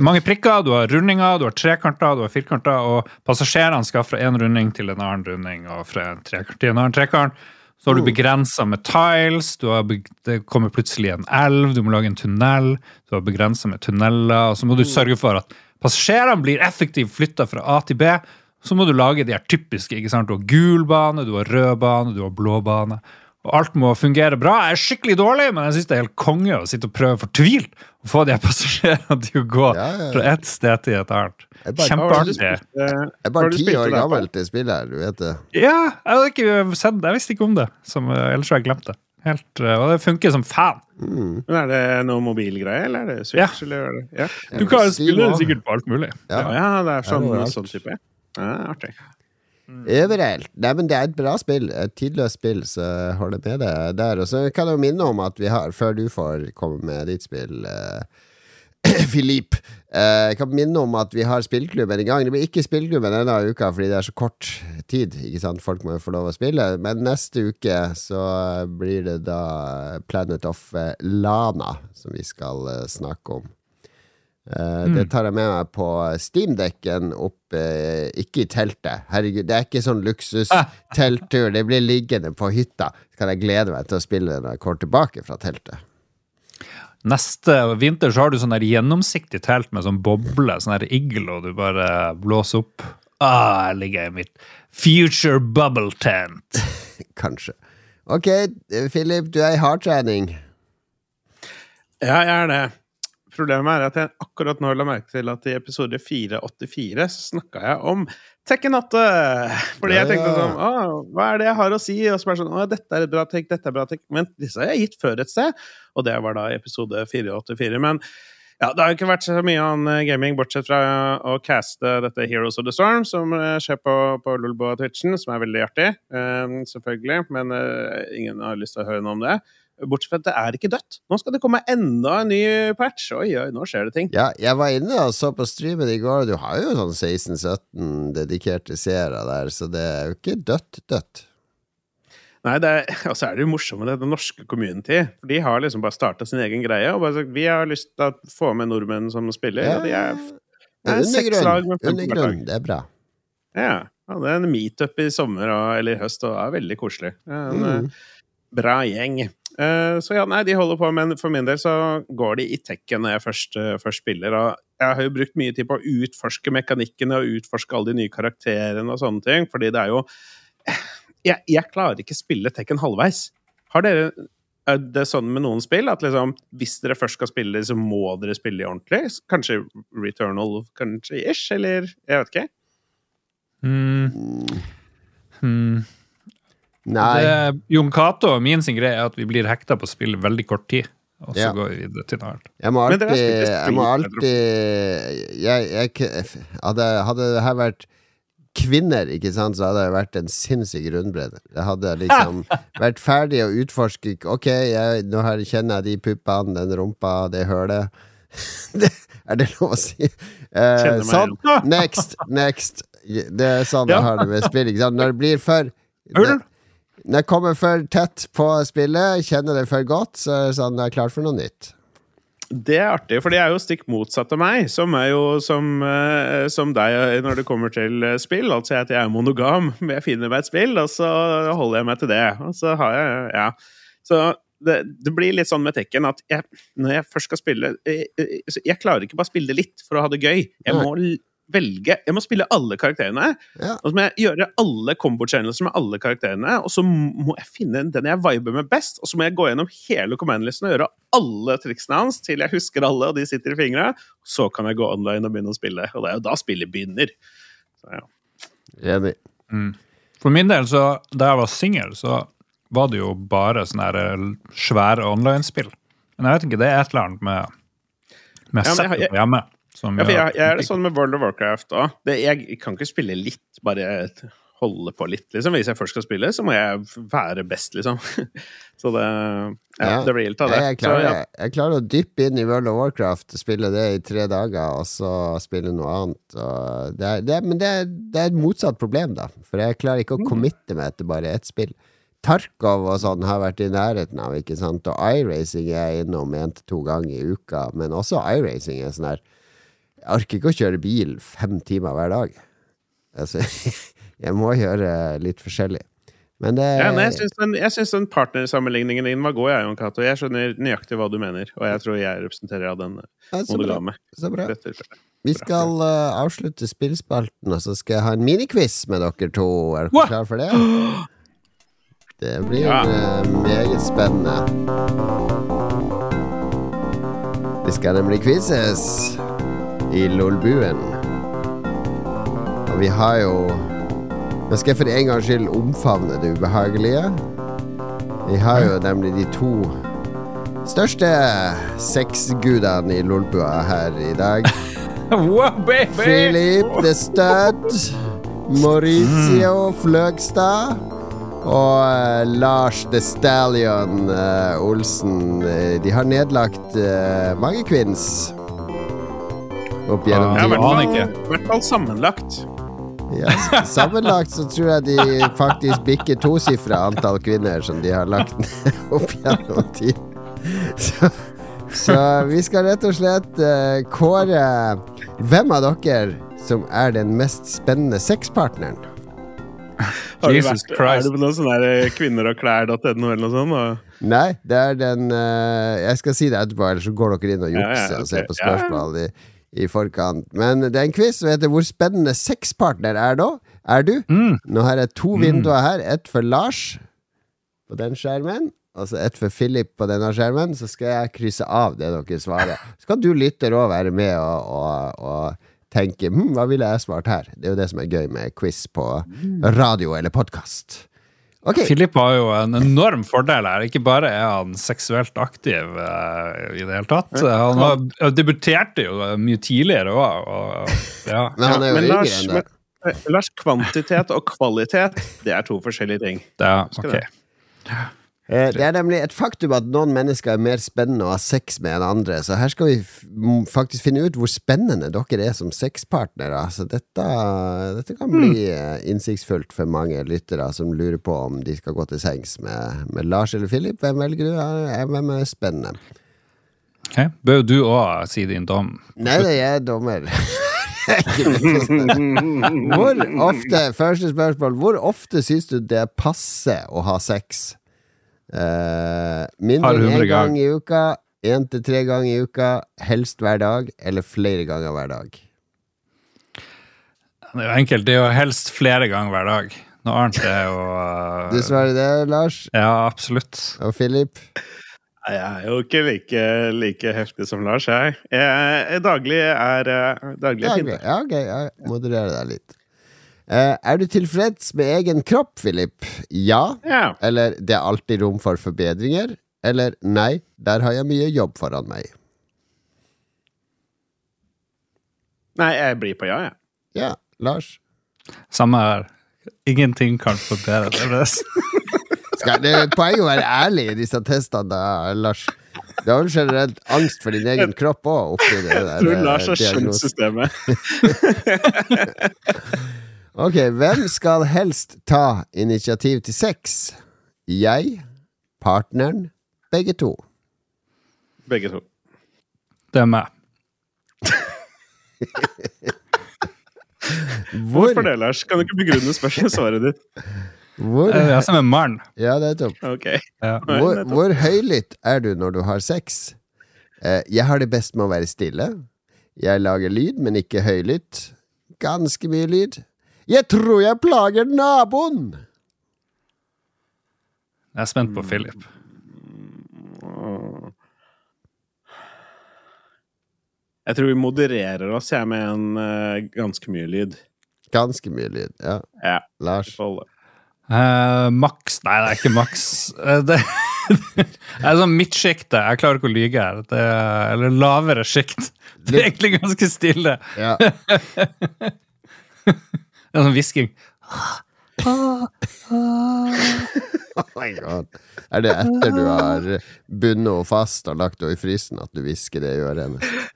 mange prikker, du har rundinger, du har trekanter, du har firkanter, og passasjerene skal fra en runding til en annen runding, og fra en trekant til en annen trekant. Så har du begrensa med tiles, har det kommer plutselig en elv, du må lage en tunnel. Du har begrensa med tunneler, og så må du sørge for at passasjerene blir effektivt flytta fra A til B. Så må du lage de her typiske. ikke sant? Du har gul bane, du har rød bane, du har blå bane og alt må fungere bra. Jeg er skikkelig dårlig, men jeg syns det er helt konge å sitte og prøve fortvilt å få de her passasjerene til å gå ja, ja. fra et sted til et annet. Kjempeartig. Jeg er bare ti år gammel til spillet her, du vet det. Ja, jeg hadde ikke sett. Jeg visste ikke om det. Som, ellers har jeg glemt det. Helt, eh, og det funker som fan. Mm. Men Er det noe mobilgreie, eller er det Switch? Ja. Eller, ja. Du kan spille det sikkert på alt mulig. Ja, ja det er sånn, sånn type. Ja, artig. Mm. Overalt. Nei, men det er et bra spill. Et tidløst spill, så holder med deg der. Og så kan jeg minne om at vi har, før du får komme med ditt spill, uh, Filip uh, Jeg kan minne om at vi har spillklubben i gang. Det blir ikke spillklubben denne uka fordi det er så kort tid. Ikke sant? Folk må jo få lov å spille. Men neste uke så blir det da Planet of Lana som vi skal uh, snakke om. Uh, mm. Det tar jeg med meg på steamdekken opp uh, Ikke i teltet. Herregud, det er ikke sånn luksustelttur. Det blir liggende på hytta. Så kan jeg glede meg til å spille når jeg kommer tilbake fra teltet. Neste vinter så har du sånn der gjennomsiktig telt med sånn boble, sånn der iglo du bare blåser opp. Ah, jeg ligger i mitt future bubble tent. Kanskje. Ok, Philip, du er i hardtrening. Ja, jeg er det. Problemet er at jeg akkurat nå la merke til at i episode 484 så snakka jeg om Tekken 8! Fordi jeg tenkte sånn Å, hva er det jeg har å si? Og så bare sånn Å, dette er et bra tek, dette er et bra tek. Men disse har jeg gitt før et sted, og det var da i episode 484. Men ja, det har ikke vært så mye annen gaming, bortsett fra å caste dette Heroes of the Storm, som eh, skjer på, på Lulbo Twitchen, som er veldig artig, um, selvfølgelig. Men uh, ingen har lyst til å høre noe om det. Bortsett fra at det er ikke dødt. Nå skal det komme enda en ny patch. Oi, oi, nå skjer det ting. Ja, jeg var inne og så på streamen i går. Du har jo sånn 16-17 dedikerte seere der, så det er jo ikke dødt dødt. Nei, det er, altså er det jo morsomt med det norske community. For de har liksom bare starta sin egen greie og bare sagt vi har lyst til å få med nordmenn som spiller. Ja, og de er, det er seks lag med det er bra. Ja. er en meetup i sommer og, eller i høst, og det er veldig koselig. En, mm. Eh, bra gjeng. Uh, så ja, nei, de holder på, men for min del så går de i tekken når jeg først, uh, først, spiller. Og jeg har jo brukt mye tid på å utforske mekanikkene og utforske alle de nye karakterene og sånne ting, fordi det er jo Jeg, jeg klarer ikke spille tekken halvveis. Har dere er det sånn med noen spill at liksom, hvis dere først skal spille, så må dere spille de ordentlig? Kanskje Returnal, kanskje ish, eller jeg vet ikke. Mm. Mm. Nei. Jon Cato og min sin greie er at vi blir hekta på å spille veldig kort tid. Og så ja. går vi videre til noe annet. Jeg må alltid Jeg må alltid jeg, jeg, hadde, hadde det her vært kvinner, ikke sant, så hadde jeg vært en sinnssyk rundbredde. Jeg hadde liksom vært ferdig å utforske Ok, jeg, nå her kjenner jeg de puppene, den rumpa, det hølet. er det lov å si? Uh, sånn. Next. Next. Det er sånn jeg har det med spill. Ikke sant? Når det blir for det, når jeg kommer for tett på spillet, kjenner det for godt, så er det sånn jeg er klar for noe nytt. Det er artig, for de er jo stikk motsatt av meg, som er jo som, uh, som deg når det kommer til eh, spill. Altså at jeg er monogam. Jeg finner meg et spill, og så holder jeg meg til det. Og så har jeg Ja. Så det, det, blir litt sånn med Tekken at jeg, når jeg først skal spille jeg, jeg, jeg klarer ikke bare å spille det litt for å ha det gøy. Jeg må velge Jeg må spille alle karakterene. Ja. Og så må jeg gjøre alle combo-challenges med alle karakterene. Og så må jeg finne den jeg viber med best, og så må jeg gå gjennom hele command-listen og gjøre alle triksene hans til jeg husker alle, og de sitter i fingra. Så kan jeg gå online og begynne å spille. Og det er jo da spillet begynner. Så, ja. Enig. Mm. For min del, så da jeg var singel, så var det jo bare sånne eh, svære online-spill. Men jeg vet ikke, det er et eller annet med, med ja, settet hjemme. Som, ja, for jeg, jeg, er det sånn med World of Warcraft òg. Jeg kan ikke spille litt, bare holde på litt, liksom. Hvis jeg først skal spille, så må jeg være best, liksom. Så det Ja, ja det blir gildt av det. Jeg klarer, så, ja. jeg klarer, å dyppe inn i World of Warcraft, spille det i tre dager, og så spille noe annet. Det er, det men det er, det er, et motsatt problem, da. For jeg klarer ikke å mm. committe meg til bare ett spill. Tarkov og sånn har vært i nærheten av, ikke sant. Og iRacing er jeg innom én til to ganger i uka, men også iRacing er sånn her Jeg orker ikke å kjøre bil fem timer hver dag. Altså, jeg må gjøre litt forskjellig. Men det ja, nei, Jeg syns den, den partnersammenligningen din var god, jeg, Jon Cato. Jeg skjønner nøyaktig hva du mener, og jeg tror jeg representerer den ja, monogame. Så bra. Vi skal uh, avslutte spillspalten, og så skal jeg ha en miniquiz med dere to. Er dere klare for det? Det blir ja. uh, meget spennende. Vi skal nemlig quizes i Lolbuen. Og vi har jo Nå skal jeg for en gangs skyld omfavne det ubehagelige. Vi har jo nemlig de to største sexgudene i Lolbua her i dag. wow, baby! Philip the Stud. Maurizio Fløgstad. Og uh, Lars The Stallion uh, Olsen. Uh, de har nedlagt mange kvinns opp gjennom. Ja, I hvert fall sammenlagt. Ja, sammenlagt så tror jeg de faktisk bikker tosifra antall kvinner som de har lagt ned opp gjennom tid. Så, så, vi skal rett og slett uh, kåre hvem av dere som er den mest spennende sexpartneren. Jesus vært, Christ. Er det på noe sånn der kvinner og klær.no eller noe sånt? Og... Nei, det er den uh, Jeg skal si det etterpå, ellers så går dere inn og jukser ja, ja, okay. og ser på spørsmål. Ja i forkant. Men det er en quiz som heter 'Hvor spennende sexpartner er da?' Er du? Mm. Nå har jeg to mm. vinduer her. Ett for Lars på den skjermen, og så ett for Philip på denne skjermen. Så skal jeg krysse av det dere svarer. Så kan du lytter òg være med og, og, og tenke hm, 'Hva ville jeg svart her?' Det er jo det som er gøy med quiz på radio eller podkast. Okay. Philip har jo en enorm fordel her. Ikke bare er han seksuelt aktiv uh, i det hele tatt. Han har, debuterte jo mye tidligere òg. Ja. Men han er jo yngre enn det. Lars, kvantitet og kvalitet, det er to forskjellige ting. Ja, ok. Eh, det er nemlig et faktum at noen mennesker er mer spennende å ha sex med enn andre, så her skal vi faktisk finne ut hvor spennende dere er som sexpartnere. Så dette, dette kan bli mm. Eh, innsiktsfullt for mange lyttere som lurer på om de skal gå til sengs med, med Lars eller Philip. Hvem velger du? Hvem er spennende? Okay. Bør du òg si din dom? Nei, det er dommer. hvor ofte Første spørsmål. Hvor ofte syns du det passer å ha sex? Uh, mindre enn én gang i uka, én til tre ganger i uka, helst hver dag, eller flere ganger hver dag? Det er jo enkelt. Det er jo helst flere ganger hver dag. Noe annet er jo uh, Du svarer det, Lars? Ja, absolutt. Og Philip? Jeg er jo ikke like, like heftig som Lars, jeg. jeg daglig er daglig er fint. Ja, ok. Jeg modererer deg litt. Uh, er du tilfreds med egen kropp, Philip? Ja. ja. Eller det er alltid rom for forbedringer? Eller nei, der har jeg mye jobb foran meg? Nei, jeg blir på ja, jeg. Ja. Lars? Samme her. Ingenting kan forbedres. Skal, det poenget å være ærlig i disse testene, da, Lars. Du har vel generelt angst for din egen kropp òg? Jeg tror Lars har skjønt systemet. Ok, hvem skal helst ta initiativ til sex? Jeg, partneren, begge to. Begge to. Det er meg. Hvor... Hvorfor det, Lars? Kan du ikke begrunne spørsmålet ditt? Hvor... Jeg er som en mann. Ja, det er topp. Okay. Ja. Hvor, hvor høylytt er du når du har sex? Eh, jeg har det best med å være stille. Jeg lager lyd, men ikke høylytt. Ganske mye lyd. Jeg tror jeg plager naboen! Jeg er spent på Philip. Jeg tror vi modererer oss, jeg, med en uh, ganske mye lyd. Ganske mye lyd, ja. ja Lars? Uh, maks Nei, det er ikke maks. Uh, det, det, er sånn midtsjiktet. Jeg klarer ikke å lyge her. Det er, eller lavere sjikt. Det er egentlig ganske stille. Ja. En sånn hvisking. oh my God. Er det etter du har bundet henne fast og lagt henne i frysen, at du hvisker det i øret hennes?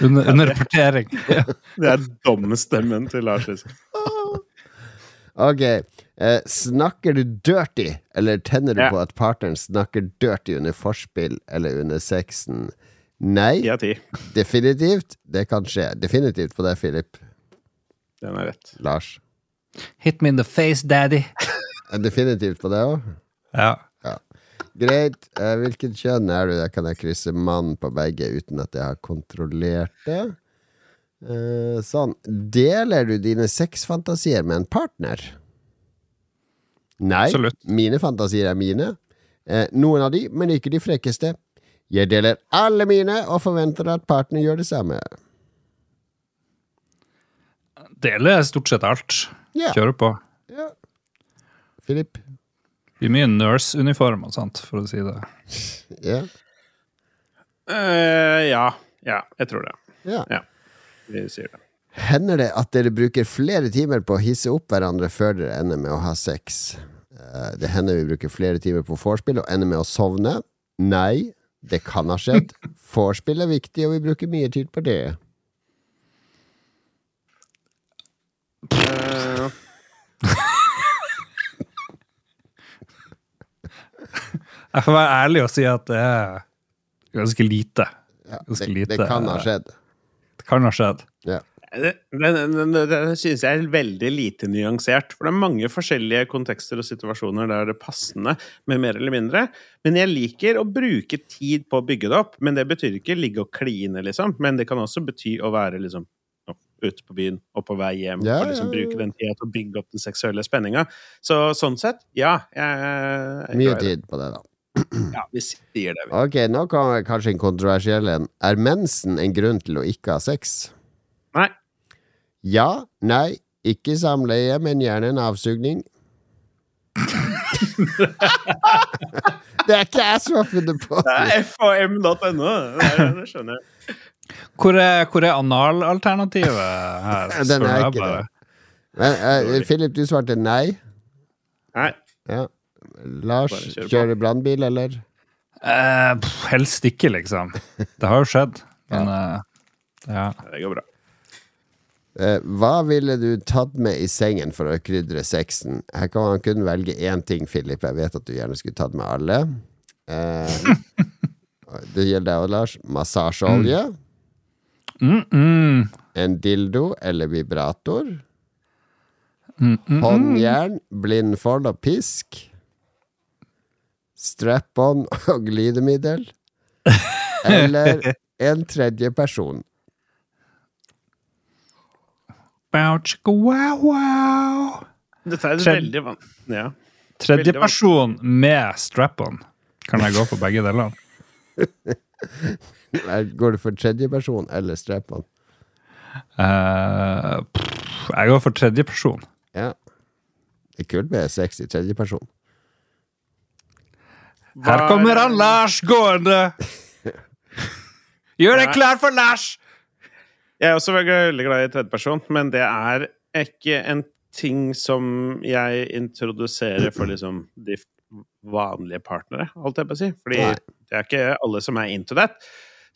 under, under rapportering. Ja. Det er dommestemmen til Lars, liksom. Ok. Eh, snakker du dirty, eller tenner du ja. på at partneren snakker dirty under forspill eller under sexen? Nei. Definitivt. Det kan skje. Definitivt på deg, Philip. Den er rett. Lars. Hit me in the face, daddy. Definitivt på det òg. Ja. Greit. Eh, hvilket kjønn er du? Der kan jeg krysse mann på begge uten at jeg har kontrollert det. Eh, sånn. Deler du dine sexfantasier med en partner? Nei. Absolutt. Mine fantasier er mine. Eh, noen av de, men ikke de frekkeste. Jeg deler alle mine og forventer at partner gjør det samme. Deler stort sett alt. Yeah. Kjører på. ja. Philip? Det blir mye nurse-uniform og sånt, for å si det. Ja. Uh, ja. Ja, jeg tror det. ja. Ja. Vi sier det. Hender det at dere bruker flere timer på å hisse opp hverandre før dere ender med å ha sex? Eh, Det hender vi bruker flere timer på vorspiel og ender med å sovne. Nei, det kan ha skjedd. Vorspiel er viktig, og vi bruker mye tid på det. Eh, Jeg får være ærlig og si at det er ganske lite. Ja, det, lite. det kan ha skjedd. Det kan ha skjedd. Ja. Det, det, det, det, det synes jeg er veldig lite nyansert. For det er mange forskjellige kontekster og situasjoner der det er passende med mer eller mindre. Men jeg liker å bruke tid på å bygge det opp. Men det betyr ikke ligge og kline, liksom. Men det kan også bety å være liksom ute på byen og på vei hjem. Ja, og liksom bruke den tida til å bygge opp den seksuelle spenninga. Så sånn sett, ja. Jeg, jeg, Mye tid på det, da. Ja, vi sier det. vi. Ok, nå kommer kanskje en kontroversiell en. Er mensen en grunn til å ikke ha sex? Nei. Ja, nei, ikke samleie, men gjerne en avsugning. det er ikke jeg som har funnet på Det det. er fam.no. Det skjønner jeg. Hvor er, hvor er analalternativet her? Den er ikke det. Men, uh, Philip, du svarte nei. Nei. Ja. Lars, kjører brannbil, eller? Eh, pff, helst ikke, liksom. Det har jo skjedd. Men uh, ja. Det går bra. Eh, hva ville du tatt med i sengen for å krydre sexen? Her kan man kun velge én ting, Philip. Jeg vet at du gjerne skulle tatt med alle. Eh, det gjelder deg òg, Lars. Massasjeolje. Mm, mm. En dildo eller vibrator. Mm, mm, mm. Håndjern, blindfold og pisk. Strap-on og glidemiddel. Eller en tredje person. Bow, wow, wow. Dette er veldig vann Ja. Tredjeperson med strap-on. Kan jeg gå for begge delene? Går du for tredje person eller strap-on? Eh, pff, jeg går for tredjeperson. Ja. Det er kult med sex i tredje person. Her kommer han Lars gående! Gjør deg klar for Lars! Jeg er også veldig glad i tredjeperson, men det er ikke en ting som jeg introduserer for liksom de vanlige partnere, holdt jeg på å si. Fordi Nei. Det er ikke alle som er into that.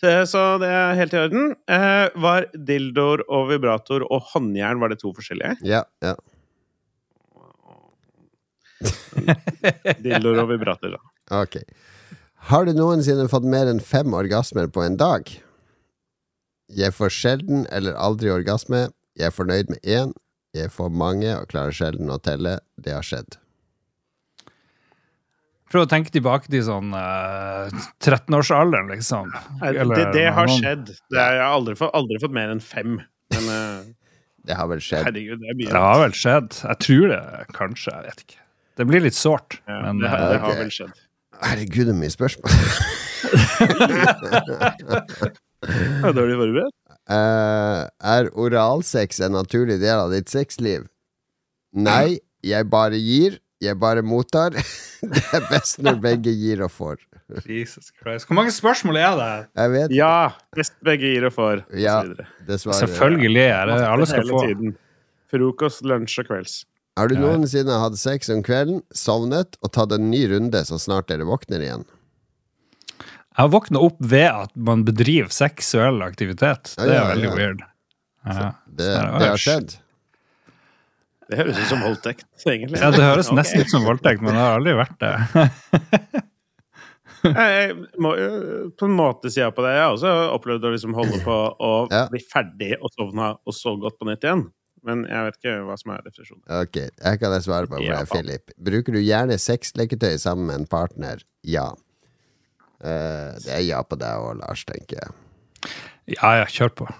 Så, så det er helt i orden. Eh, var dildoer og vibrator og håndjern var det to forskjellige? Ja, ja. Dildoer og vibrator, da. Ok. Har du noensinne fått mer enn fem orgasmer på en dag? Jeg får sjelden eller aldri orgasme. Jeg er fornøyd med én. Jeg får mange og klarer sjelden å telle. Det har skjedd. Prøv å tenke tilbake til sånn uh, 13-årsalderen, liksom. Eller det, det har skjedd. Det er, jeg har aldri fått, aldri fått mer enn fem. Men uh, Det har vel skjedd. herregud, det er mye. Det har vel skjedd. Jeg tror det, kanskje. Jeg vet ikke. Det blir litt sårt. Ja, men det, har- eh, det har vel skjedd. Herregud, det er mye spørsmål. Er du dårlig forberedt? Uh, er oralsex en naturlig del av ditt sexliv? Nei, jeg bare gir. Jeg bare mottar. Det er best når begge gir og får. Jesus Christ. Hvor mange spørsmål er det? Jeg vet Ja! Best begge gir og får. Ja. dessverre. Selvfølgelig er det alle skal få. Frokost, lunsj og kvelds. Har du noensinne hatt sex om kvelden, sovnet og tatt en ny runde så snart dere våkner igjen? Jeg har våkna opp ved at man bedriver seksuell aktivitet. Det er Ja, ja, veldig weird. Ja. Det, Så det har skjedd. Det høres ut som voldtekt, egentlig. Ja, det høres nesten ut som voldtekt, men det har aldri vært det. Jeg må jo på en måte si ja på det. Jeg har også opplevd å liksom holde på å Ja. bli ferdig og sovna, og så godt på nytt igjen. Men jeg vet ikke hva som er definisjonen. Ok, jeg kan svare på for Ja, Philip. Bruker du gjerne sexleketøy sammen med en partner? Ja. Eh, det er ja på deg òg, Lars, tenker jeg. Ja, ja, kjør på.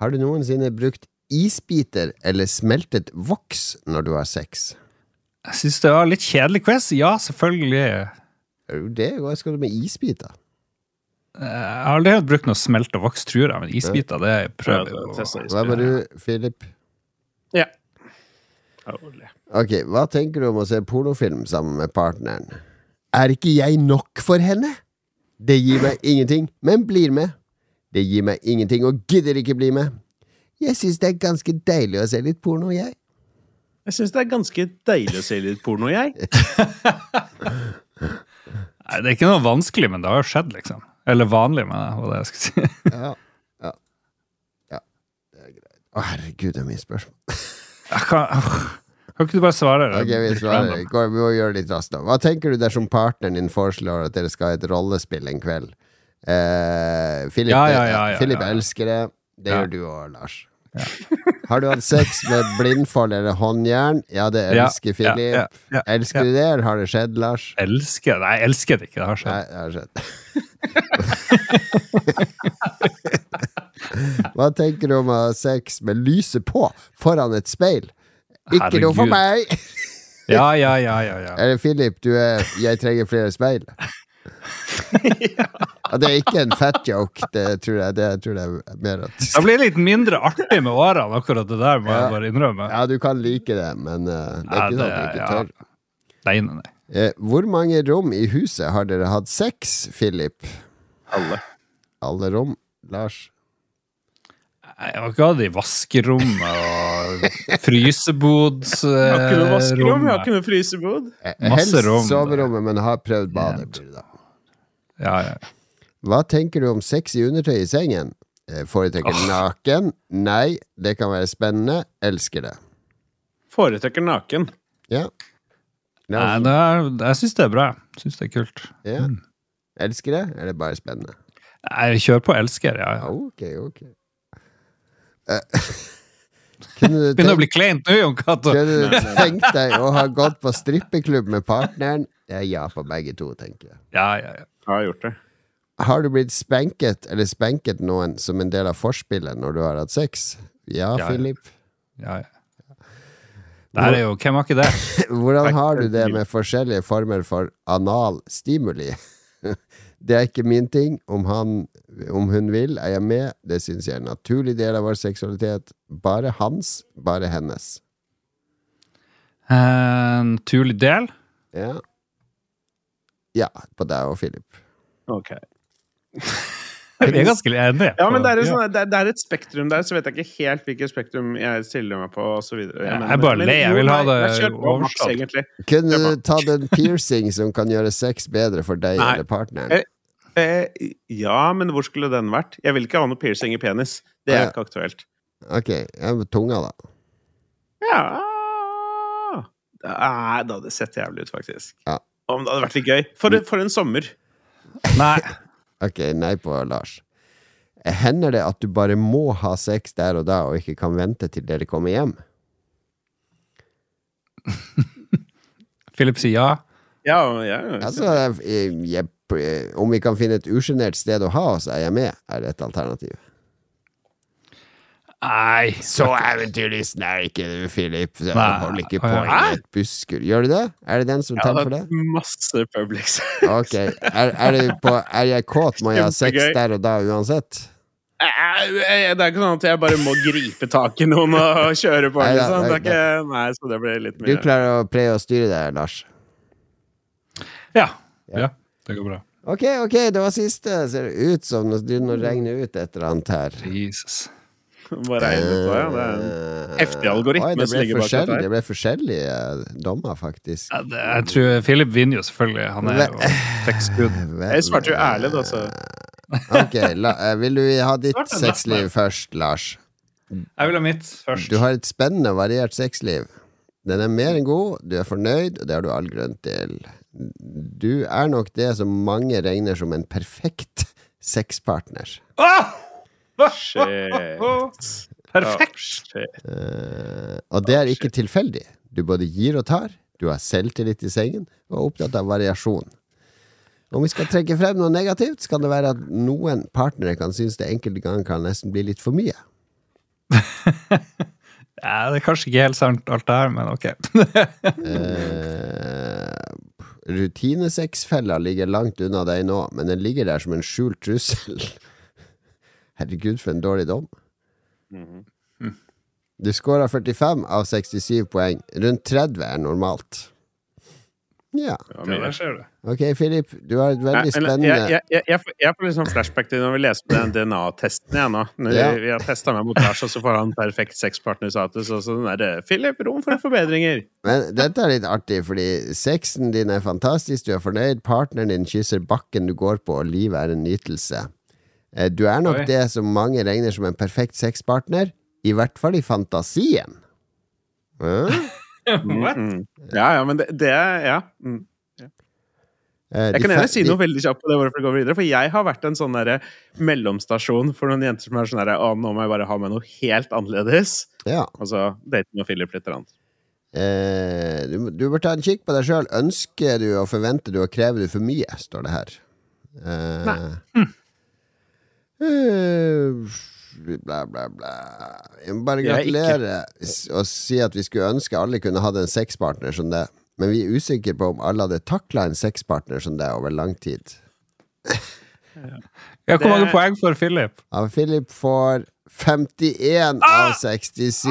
Har du noensinne brukt isbiter eller smeltet voks når du har sex? Jeg syns det var litt kjedelig quiz. Ja, selvfølgelig. Er det? Hva skal du med isbiter? Jeg har aldri brukt noe smelta voks, tror jeg, men isbiter, det prøver jeg. Hva med du, Philip? Ja. Ok, hva tenker du om å se pornofilm sammen med partneren? Er ikke jeg nok for henne? Det gir meg ingenting, men blir med. Det gir meg ingenting og gidder ikke bli med. Jeg syns det er ganske deilig å se litt porno, jeg. Jeg syns det er ganske deilig å se litt porno, jeg. Nei, det er ikke noe vanskelig, men det har jo skjedd, liksom. Eller vanlig, med det, var det jeg skulle si. Ja, ja, ja. Det er greit. Å, herregud, det er mye spørsmål. Jeg kan, kan ikke du bare svare? Ok, vi svarer. Vi må gjøre det litt raskt, nå. Hva tenker du dersom partneren din foreslår at dere skal ha et rollespill en kveld? Eh, Philip, Ja, ja, ja, ja, Philip ja, ja. elsker det. Det Ja. gjør du òg, Lars. Har du hatt sex med blindfold eller håndjern? Ja, det Ja, elsker ja, ja, ja, elsker du det, eller har det skjedd, Lars? Elsker Nei, jeg elsker det ikke. Det har skjedd. Nei, det har skjedd. Hva tenker du om å ha sex med lyset på foran et speil? Ikke noe for meg! Ja, ja, ja, ja. ja. Eller Philip, du er 'jeg trenger flere speil'. ja. Det er ikke en fat joke, det tror jeg. Det tror jeg er mer at Det blir litt mindre artig med årene, akkurat det der, må Ja. jeg bare innrømme. Ja, du kan like det, men uh, det er Ja, ikke sånn at du ikke ja. tør. Nei, nei, nei. Eh, hvor mange rom i huset har dere hatt sex, Philip? Alle. Alle rom? Lars? Jeg har ikke hatt det i vaskerommet og frysebod Jeg har ikke noe vaskerom, jeg har ikke noe frysebod. Masse rom. Helst soverommet, men har prøvd badet. Ja, ja. Hva tenker du om sex i undertøy i sengen? Eh, Foretrekker oh. naken? Nei. Det kan være spennende. Elsker det. Foretrekker naken. Ja. Nei, det er, jeg syns det er bra. Syns det er kult. ja. Elsker det? Er det bare spennende? Jeg kjør på elsker, ja. ja. Ok, ok. Eh, kunne, du Begynner å bli kleint nå, Jon Cato. kunne du tenkt deg å ha gått på strippeklubb med partneren? Det er ja på begge to, tenker jeg. Ja, ja, ja. Har gjort det. Har du blitt spenket eller spenket noen som en del av forspillet når du har hatt sex? Ja, Ja, ja. Philip. ja, ja. Det er jo Hvem har ikke det? Hvordan har du det med forskjellige former for anal stimuli? Det er ikke min ting. Om, han, om hun vil, er jeg med. Det syns jeg er en naturlig del av vår seksualitet. Bare hans, bare hennes. En naturlig del? Ja. Ja, på deg og Philip. Ok. Vi er ganske enige. Ja, men det er, sånn, det, er, det er et spektrum der, så vet jeg ikke helt hvilket spektrum jeg stiller meg på, og så videre. Jeg er bare men- lei, jeg vil ha det overstått. Kunne du tatt en piercing som kan gjøre sex bedre for deg Nei. eller partneren? Eh, Eh, ja, men hvor skulle den vært? Jeg vil ikke ha noe piercing i penis. Det er Ja. ikke aktuelt. Ok, tunga, da. Ja Nei, det hadde sett jævlig ut, faktisk. Ja. Om det hadde vært litt gøy. For, for en sommer. Nei. Ok, nei på Lars. Hender det at du bare må ha sex der og da, og ikke kan vente til dere kommer hjem? Philip sier ja. Ja, ja. Altså, jeg, jeg, om vi kan finne et usjenert sted å ha oss, er jeg med, er et alternativ. Nei. Så eventyrlysten er ikke du, Philip. Jeg Nei. holder ikke på ja. i et busker. Gjør du det? Er det den som tenner for det? hatt masse Publix. Ok. Er, er, det på, er jeg kåt, må jeg ha sex der og da uansett? Det er ikke sånn at jeg bare må gripe tak i noen og kjøre på. Nei, ja, Liksom. Det er ikke, nei, så det blir litt Du klarer å pleie å styre det, Lars. Ja. Ja. ja. Det går bra. Ok, ok, det var siste. Ser det ut som det begynner å regne ut et eller annet her. Jesus. Bare en ut, ja. Det er en Eh, heftig algoritme oi, det ble ligger bak dette forskjellig- her. Det ble forskjellige eh, dommer, faktisk. Ja, det, jeg tror Philip vinner jo selvfølgelig. Han er jo sexgud. Jeg svarte jo ærlig, da, så Ok, la, eh, vil du ha ditt sexliv først, Lars? Jeg vil ha mitt først. Du har et spennende og variert sexliv. Den er mer enn god, du er fornøyd, og det har du all grunn til. Du er nok det som mange regner som en perfekt sexpartner. Ah! Shit. Perfekt! Shit. Eh, og det er ikke tilfeldig. Du både gir og tar. Du har selvtillit i sengen og er opptatt av variasjon. Om vi skal trekke frem noe negativt, skal det være at noen partnere kan synes det enkelte ganger kan nesten bli litt for mye. Ja, det er kanskje ikke helt sant, alt det her, men ok. uh, Rutinesexfella ligger langt unna deg nå, men den ligger der som en skjult trussel. Herregud, for en dårlig dom. Mhm. Du scora 45 av 67 poeng. Rundt 30 er normalt. Ja. Ja, der ser du. Ok, Philip, du har et veldig spennende Jeg, jeg, jeg, jeg, får- jeg får liksom flashback til når vi leser på den DNA-testen igjen nå. Når Ja. vi, vi har testa meg mot Lars, og så får han perfekt sexpartnerstatus. Og sånn er derre Philip, rom for forbedringer. Men dette er litt artig, fordi sexen din er fantastisk, du er fornøyd, partneren din kysser bakken du går på, og livet er en nytelse. Eh, Du er nok Oi. det som mange regner som en perfekt sexpartner, i hvert fall i fantasien. What? Mm. Ja, ja, men det, det er Ja. Mm. Eh, Jeg kan gjerne si noe veldig kjapt på det, hvorfor det går videre. For jeg har vært en sånn der, mellomstasjon for noen jenter som er sånn derre Å, nå må jeg bare ha med noe helt annerledes. Ja. Og så date med Philip litt. Annet. Eh, du, du bør ta en kikk på deg sjøl. Ønsker du og forventer du og krever du for mye, står det her. Eh, eh, bla, bla, bla. Jeg må bare er gratulere og si at vi skulle ønske alle kunne hatt en sexpartner som det. Men vi er usikre på om alle hadde takla en sexpartner som det over lang tid. Ja, hvor mange poeng får Philip? Ja, Philip får 51 av 67.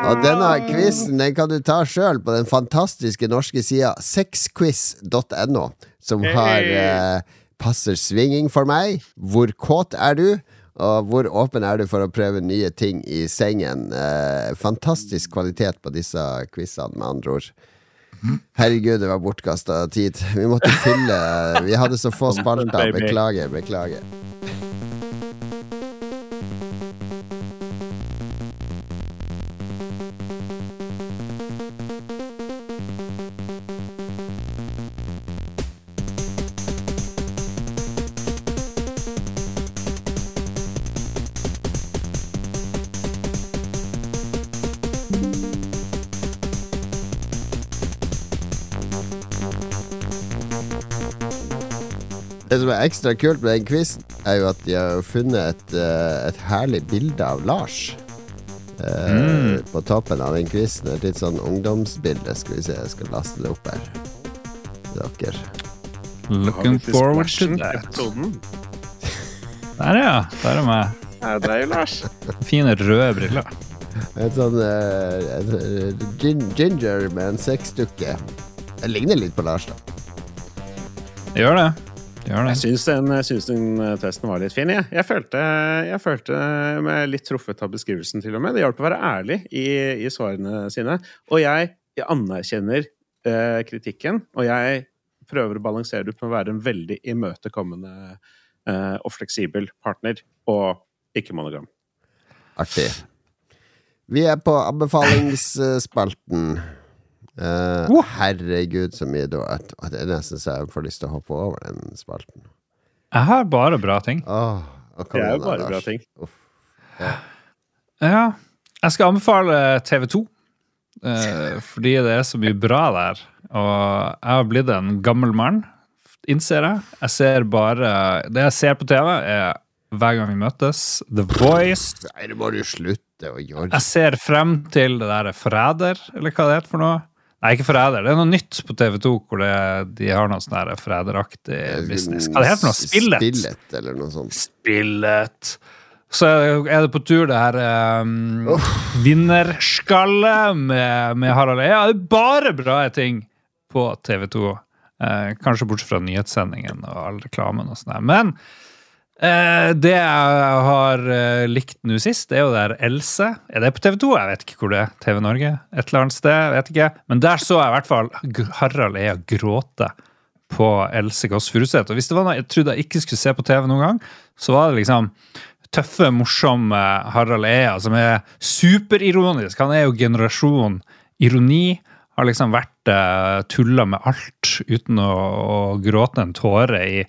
Og denne quizen den kan du ta sjøl på den fantastiske norske sida sexquiz.no, som har eh, passer svinging for meg. Hvor kåt er du? Og hvor åpen er du for å prøve nye ting i sengen? Eh, fantastisk kvalitet på disse quizene, med andre ord. Herregud, det var bortkasta tid. Vi måtte fylle Vi hadde så få spalter. Beklager, beklager. Det som er ekstra kult med den quizen, er jo at de har funnet et, eh, et herlig bilde av Lars. eh, På toppen av den quizen. Et litt sånn ungdomsbilde. Skal vi se, jeg skal laste det opp her. Dere. Looking forward to that. Der, ja. Der er meg. Ja, det er jo Lars. Fine røde briller. Et sånn uh, et, eh, gin, ginger med en sexdukke. Det ligner litt på Lars, da. Det gjør det. Jeg det. syns den, jeg syns den eh, testen var litt fin. Jeg, jeg, følte, jeg følte meg litt truffet av beskrivelsen, til og med. Det hjalp å være ærlig i, i svarene sine. Og jeg, jeg anerkjenner eh, kritikken, og jeg prøver å balansere det ut med å være en veldig imøtekommende eh, og fleksibel partner, og ikke monogam. Artig. Vi er på anbefalingsspalten. Eh, Oh. herregud, så mye da at, at Jeg nesten så jeg får lyst til å hoppe over den spalten. Jeg har bare bra ting. Oh, Det er jo bare bra ting. Uff. Ja. Jeg skal anbefale TV2. uh, fordi det er så mye bra der. Og jeg har blitt en gammel mann, innser jeg. Jeg ser bare Det jeg ser på TV, er hver gang vi møtes, The Voice. Nei, det må du slutte å gjøre. Jeg ser frem til det der Forræder, eller hva det heter for noe. Nei, ikke Forræder. Det er noe nytt på TV2 hvor det, de har noe sånn der forræderaktig business. Hva det heter det? Spillet? Spillet, eller noe sånt. Spillet. Så er det på tur det her um, Vinnerskalle med, med Harald Eia. Det er bare bra ting på TV2. Eh, kanskje bortsett fra nyhetssendingen og all reklamen og sånn. Men eh, det jeg har eh, likt nå sist, det er jo der Else. Er det på TV2? Jeg vet ikke hvor det er. TV Norge? Et eller annet sted? Jeg vet ikke. Men der så jeg i hvert fall Harald Eia gråte på Else Kåss Furuseth. Og hvis det var noe jeg trodde jeg ikke skulle se på TV noen gang, så var det liksom tøffe, morsomme Harald Eia, som er superironisk. Han er jo generasjon ironi. har liksom vært uh, tulla med alt uten å, å, gråte en tåre i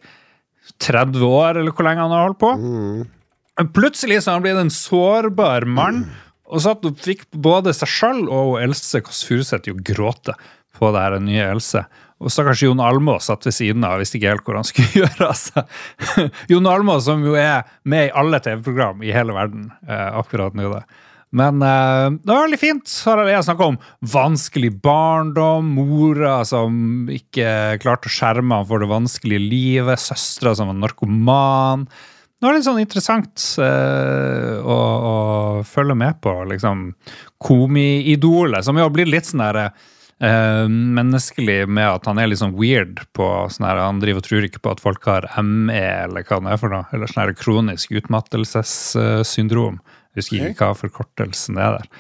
30 år, eller hvor lenge han har holdt på. Mm. Plutselig så har han blitt en sårbar mann. Og så at fikk både seg sjøl og Else Kåss Furuseth til å gråte på det her nye Else. Og stakkars Jon Almaas satt ved siden av, visste ikke helt hvor han skulle gjøre av seg. Jon Almaas, som jo er med i alle TV-program i hele verden eh, akkurat nå. da. Men uh, det var veldig fint. Så har jeg snakka om vanskelig barndom, mora som ikke klarte å skjerme ham for det vanskelige livet, søstera som var narkoman. Det var litt sånn interessant uh, å, å, følge med på, liksom, komiidolet, som jo blitt litt sånn derre Uh, menneskelig med at han er litt sånn weird på sånn her, Han driver og tror ikke på at folk har ME, eller hva det er for noe. Eller sånn her kronisk utmattelsessyndrom. Jeg husker ikke hva forkortelsen er der.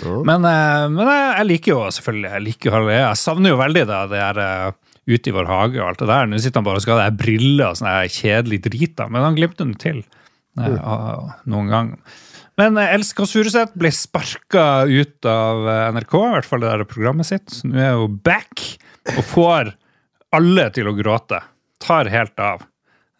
Mm. Men, uh, men jeg, jeg, liker jo selvfølgelig Jeg liker jo Jeg savner jo veldig det, det her uh, ute i vår hage og alt det der. Nå sitter han bare og skal ha briller og sånn kjedelig drit, da. Men han glimter nå til mm. noen gang. Men eh, Else Kåss Furuseth ble sparka ut av eh, NRK, i hvert fall det der programmet sitt. Så nå er hun back og får alle til å gråte. Tar helt av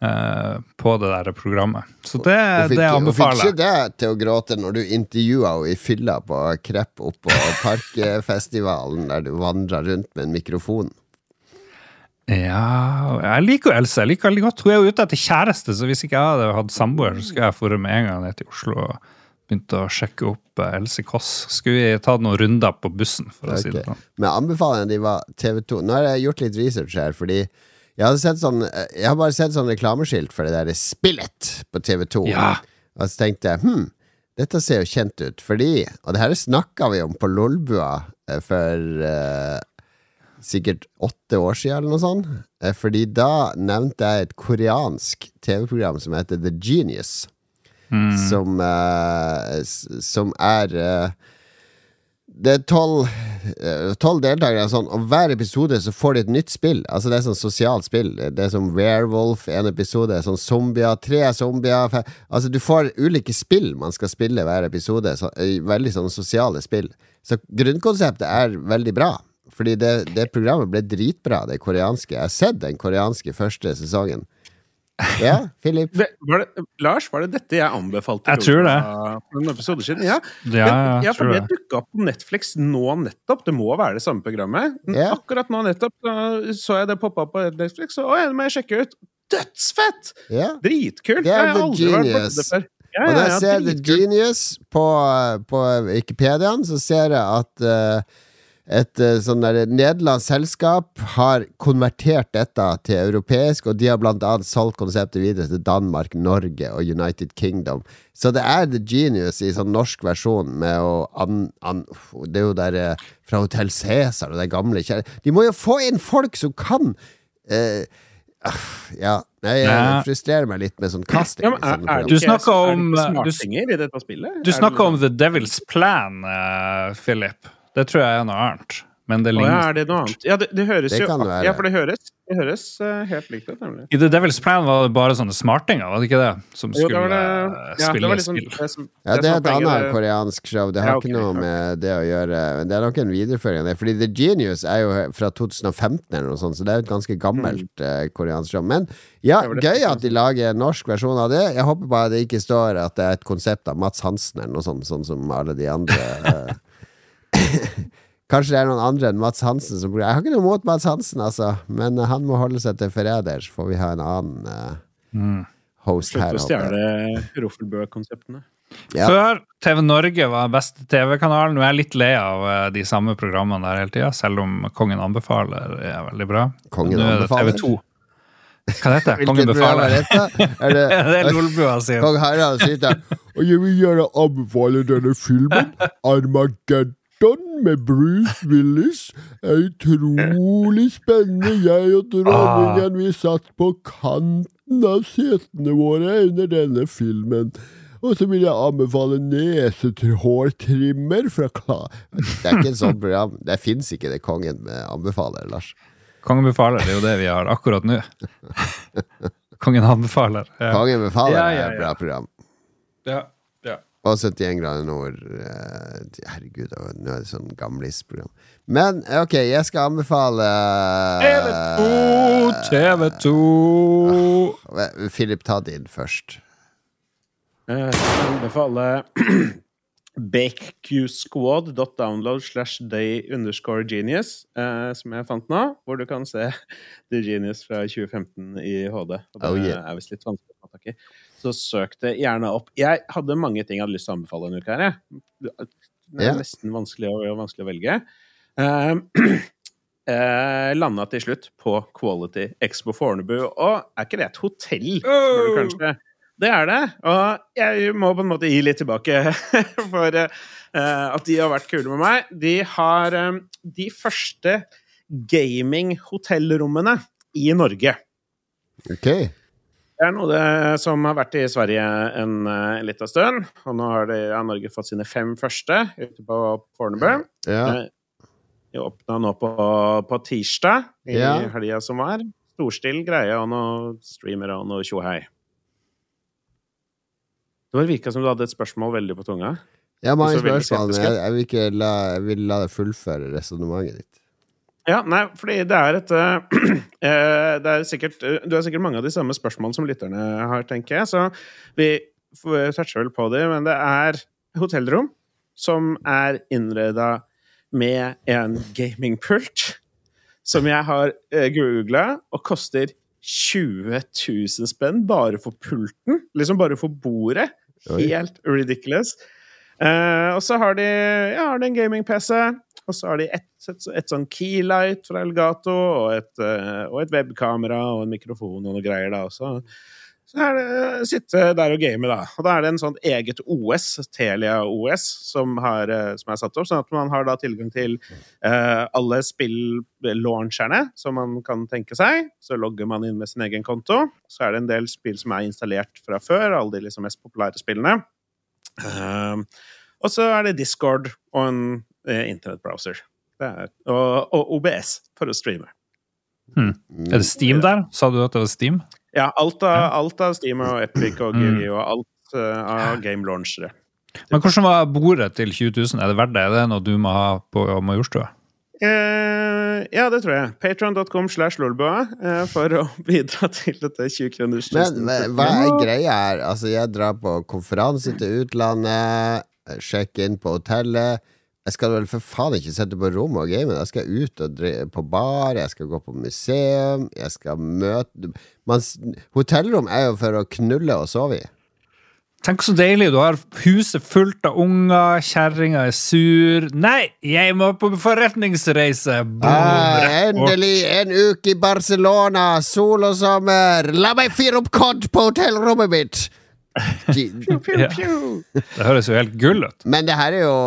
på det der programmet. Så det, fikk, det anbefaler jeg. Hun fikk ikke det til å gråte når du intervjua henne i fylla på Krepp oppå Parkfestivalen, der du vandra rundt med en mikrofon. Ja Jeg liker Else. Jeg liker veldig godt. Hun er jo ute etter kjæreste, så hvis ikke jeg hadde hatt samboer, så skulle jeg dratt med en gang ned til Oslo. og begynt å sjekke opp eh, Else Kåss. Skulle vi tatt noen runder på bussen? for å si det sånn. Men anbefalingene de var TV2 Nå har jeg gjort litt research her, fordi jeg, sånn, jeg har bare sett sånn reklameskilt for det der Spillet på TV2. Ja. Og så tenkte jeg hm, dette ser jo kjent ut, fordi Og det her snakka vi om på Lolbua eh, for uh, sikkert åtte år siden, eller noe sånt. Fordi da nevnte jeg et koreansk TV-program som heter The Genius mm. som, uh, som er uh, det er tolv uh, deltakere, sånn, og hver episode så får de et nytt spill. Altså Det er sånn sosialt spill. Det er som Werewolf, en episode, sånn zombier, tre zombier Altså Du får ulike spill man skal spille hver episode. Så, veldig sånn sosiale spill. Så grunnkonseptet er veldig bra. Fordi det, det programmet ble dritbra, det koreanske. Jeg har sett den koreanske første sesongen. Ja, Philip. Var det, Lars, var det dette jeg anbefalte? Jeg tror det. For noen episoder siden? Ja, ja, ja for det dukka opp på Netflix nå nettopp. Det må være det samme programmet. Ja. Akkurat nå nettopp så jeg det poppa på Netflix, og det må jeg sjekke ut. Dødsfett! Ja. Dritkult! Det er The Genius. Ja, og når jeg ser The Genius på, på Wikipediaen, så ser jeg at uh, et uh, sånn der nederlandsk selskap har konvertert dette til europeisk, og de har blant annet solgt konseptet videre til Danmark, Norge og United Kingdom. Så det er The Genius i sånn norsk versjon med å an, an, Det er jo der uh, fra Hotell Cæsar og det gamle kjære De må jo få inn folk som kan uh, ja. Nei, jeg frustrerer meg litt med sånn casting. Ja, er, er, du snakker om Du, du snakker om The Devil's Plan, Philip. Det tror jeg er noe annet. Men det ligner. Er det noe annet? Ja, det, det høres det jo Ja, for det høres, det høres uh, helt likt ut, nemlig. I The Devil's Plan var det bare sånne smartinger, var det ikke det? Som skulle jo, det det, ja, spille liksom, spill. ja, det er et annet koreansk show. Det har ja, okay, ikke noe med det å gjøre. Det er nok en videreføring av det. Fordi The Genius er jo fra 2015 eller noe sånt, så det er jo et ganske gammelt mm. uh, koreansk show. Men ja, gøy at de lager en norsk versjon av det. Jeg håper bare det ikke står at det er et konsept av Mats Hansen eller noe sånt, sånn som alle de andre. Uh, Kanskje det er noen andre enn Mats Hansen som Jeg har ikke noe mot Mats Hansen, altså, men uh, han må holde seg til Forræder, så får vi ha en annen uh, mm. host her. Slutt å stjele Roffelbø-konseptene. Ja. Før TV Norge var beste TV-kanalen. Nå er jeg litt lei av uh, de samme programmene der hele tida, selv om Kongen anbefaler er veldig bra. Kongen anbefaler? TV2. Hva heter det? Kongen befaler? Er det, det er Lolbua sier. Kong Harald sitter og jeg vil gjerne anbefale denne filmen. Armageddon Burton med Bruce Willis utrolig spennende. Jeg og dronningen vi satt på kanten av setene våre under denne filmen. Og så vil jeg anbefale nesehårtrimmer fra Kla... Det er ikke et sånt program. Det fins ikke det kongen anbefaler, Lars. Kongen befaler, det er jo det vi har akkurat nå. Kongen anbefaler. Ja. Kongen befaler ja, ja, ja. er et bra program. Ja. Og 71 grader nord. eh, Herregud, nå er det sånn gamlisprogram. Men ok, jeg skal anbefale TV2, TV2 Uh, Philip, ta din først. Jeg skal anbefale bakeqsquad.download slash day underscore genius, eh, som jeg fant nå, hvor du kan se The Genius fra 2015 i HD. Og det Oh, yeah. er visst litt vanskelig å ta tak i. Så søk det gjerne opp. Jeg hadde mange ting jeg hadde lyst til å anbefale denne uka her. Det er nesten vanskelig å, vanskelig å velge. Eh, eh, Landa til slutt på Quality Expo Fornebu. Og er ikke det et hotell? spør du kanskje? Det er det. Og jeg må på en måte gi litt tilbake for eh, at de har vært kule med meg. De har eh, de første gaming-hotellrommene i Norge. Ok. Det er noe det, som har vært i Sverige en, uh, en liten stund. Og nå har, de, har Norge fått sine fem første ute på Fornebu. Ja. Eh, De åpna nå på, på tirsdag i Ja. helga som var. Storstil, greie og noe streamer og noe tjohei. Det virka som du hadde et spørsmål veldig på tunga. Har mange spørsmål, men jeg, jeg, vil ikke la, jeg vil la deg fullføre resonnementet ditt. Ja, nei, fordi det er et eh, eh, Det er sikkert eh, Du har sikkert mange av de samme spørsmålene som lytterne har, tenker jeg. Så vi toucher vel på det, men det er hotellrom som er innreda med en gamingpult, som jeg har uh, googla, og koster 20 000 spenn bare for pulten. Liksom bare for bordet. Helt ridiculous. Uh, og så har de, ja, har de en gaming-PC, og så har de et, et, et sånn keylight fra Elgato, og et, eh, og et webkamera og en mikrofon og noe greier, da. også. så, er det sitte der og game, da. Og da er det en sånn eget OS, Telia OS, som, har, eh, som er satt opp, sånn at man har da tilgang til uh, alle spill-launcherne som man kan tenke seg. Så logger man inn med sin egen konto. Så er det en del spill som er installert fra før, alle de liksom mest populære spillene. Uh, og så er det Discord og en eh, internettbrowser. Er, og, og OBS for å streame. Hmm. Er det Steam der? Sa du at det var Steam? Ja, alt av, alt av Steam og Epic og Mm. GG og alt eh, av game launchere. Men hvordan var bordet til 20 000? Er det verdt det? Er det noe du må ha på Majorstua? Eh, ja, det tror jeg. Patron.com slash lolbua eh, for å bidra til dette 20 kroners Men hva hva er greia her? Altså, jeg drar på konferanse til utlandet, sjekker inn på hotellet. Jeg skal vel for faen ikke sitte på rommet og game. Jeg skal ut og dreie på bar, jeg skal gå på museum, jeg skal møte Mens Hotellrom er jo for å knulle og sove i. Tenk så deilig. Du har huset fullt av unger, kjerringa er sur. Nei, jeg må på forretningsreise! Boom, Ah, endelig en uke i Barcelona, sol og sommer. La meg fyre opp kod på hotellrommet mitt! Gee, Ja. Det høres jo helt gull ut. Men det her er jo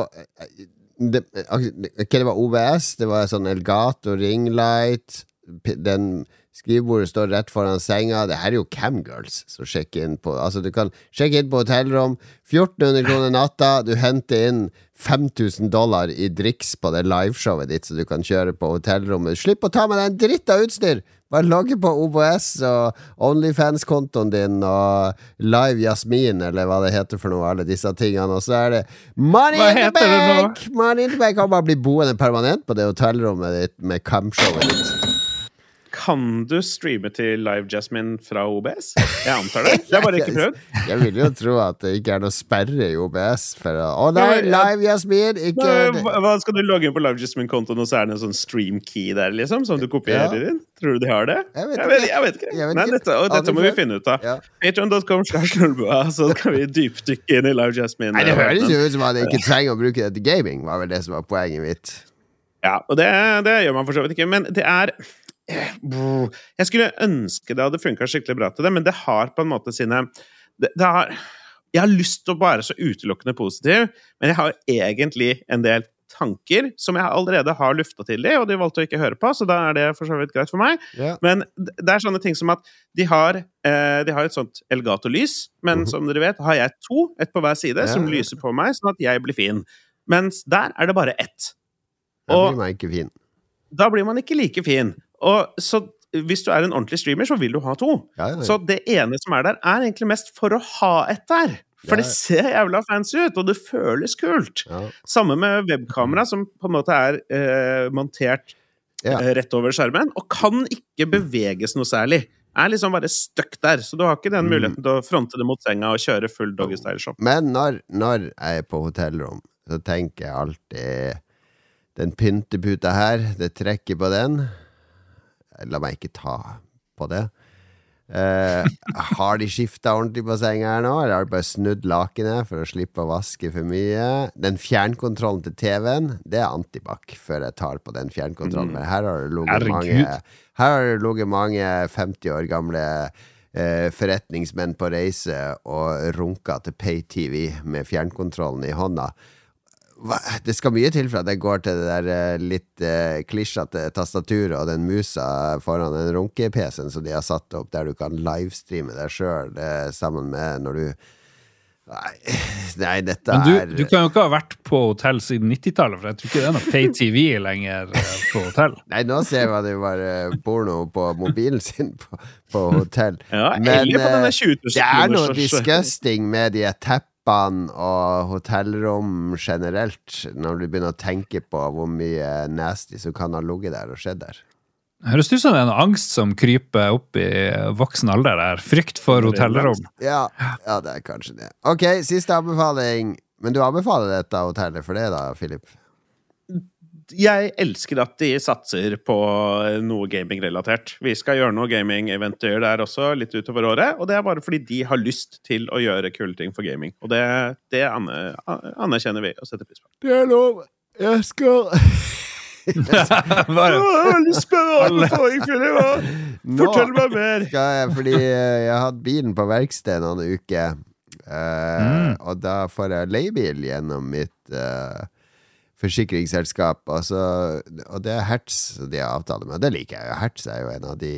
det, okay, det var OBS, det var sånn Elgato ringlight. Den skrivebordet står rett foran senga. Det her er jo camgirls som sjekker inn på Altså, du kan sjekke inn på hotellrom. 1400 kroner natta. Du henter inn 5000 dollar i driks på det liveshowet ditt, så du kan kjøre på hotellrommet. Slipp å ta med deg en dritt av utstyr! Bare logge på OBS og Onlyfans-kontoen din og Live Jasmin, eller hva det heter for noe, alle disse tingene. Og så er det Money Hva in the bank! Money in the bank! Kan bare bli boende permanent på det hotellrommet ditt med camshowet ditt. Kan du streame til Live Jasmine fra OBS? Jeg antar det. Det har bare ikke prøvd. Jeg vil jo tro at det ikke er noe sperre i OBS for å nei. Live Jasmine! Ikke Nei, hva- Skal du logge inn på Live Jasmine-kontoen, og så er det en sånn stream key der, liksom? Som du kopierer Ja. inn? Tror du de har det? Jeg vet jeg vet, jeg vet ikke. Jeg vet Nei, ikke. dette, og dette må vi finne ut av. Ja. Nullboa, så skal vi dypdykke inn i Live Jasmine. Nei, det høres jo ut som at jeg ikke trenger å bruke det til gaming, var vel det som var poenget mitt. Ja, og det, det gjør man for så vidt ikke. Men det er. Jeg skulle ønske det hadde funka skikkelig bra til det, men det har på en måte sine det, det har, Jeg har lyst til å være så utelukkende positiv, men jeg har egentlig en del tanker som jeg allerede har lufta til de, og de valgte å ikke høre på, så da er det for så vidt greit for meg. Yeah. Men det er sånne ting som at de har, eh, de har et sånt Elgato-lys, men Mhm. som dere vet, har jeg to, ett på hver side, yeah. som lyser på meg, sånn at jeg blir fin. Mens der er det bare ett. Da blir man ikke fin. Da blir man ikke like fin. Og så hvis du er en ordentlig streamer, så vil du ha to. Ja, ja. Så det ene som er der, er egentlig mest for å ha et der. For det ser jævla fancy ut, og det føles kult. Ja. Samme med webkamera, som på en måte er eh, montert Ja. eh, rett over skjermen, og kan ikke beveges noe særlig. Er liksom bare stuck der, så du har ikke den Mm. muligheten til å fronte det mot senga og kjøre full doggystyle-shop. Men når, når jeg er på hotellrom, så tenker jeg alltid Den pynteputa her, det trekker på den La meg ikke ta på det. Eh, har de skifta ordentlig på senga her nå, eller har de bare snudd lakenet for å slippe å vaske for mye? Den fjernkontrollen til TV-en, det er antibac før jeg tar på den fjernkontrollen. Mm. Her har det ligget mange Her mange 50 år gamle eh, forretningsmenn på reise og runka til pay-TV med fjernkontrollen i hånda. Det skal mye til for at jeg går til det der eh, litt eh, klisjete tastaturet og den musa foran den runke-PC-en som de har satt opp, der du kan livestreame deg sjøl eh, sammen med når du Nei, nei dette Men du, er du kan jo ikke ha vært på hotell siden 90-tallet, for jeg tror ikke det er noe pay-TV lenger eh, på hotell. Nei, nå ser man jo bare porno på mobilen sin på, på hotell. Ja, Men, eller på denne eh, 20 000 Det er noe disgusting med de teppene og hotellrom generelt, når du begynner å tenke på hvor mye nasty som kan ha ligget der og skjedd der. Høres ut som det er en angst som kryper opp i voksen alder der. Frykt for hotellrom. Ja, ja, det er kanskje det. Ok, siste anbefaling. Men du anbefaler dette hotellet for det, da, Philip? Jeg elsker at de satser på noe gaming-relatert. Vi skal gjøre noe gaming-eventyr der også, litt utover året. Og det er bare fordi de har lyst til å gjøre kule ting for gaming. Og det, det anerkjenner vi og setter pris på. Det er lov. Jeg skal! Fortell meg mer! skal jeg, fordi eh, jeg har hatt bilen på verksted noen uker. Uh, Mm. Og da får jeg leiebil gjennom mitt eh, forsikringsselskap. Og, så, og det er Hertz de har avtale med. Det liker jeg jo. Hertz er jo en av de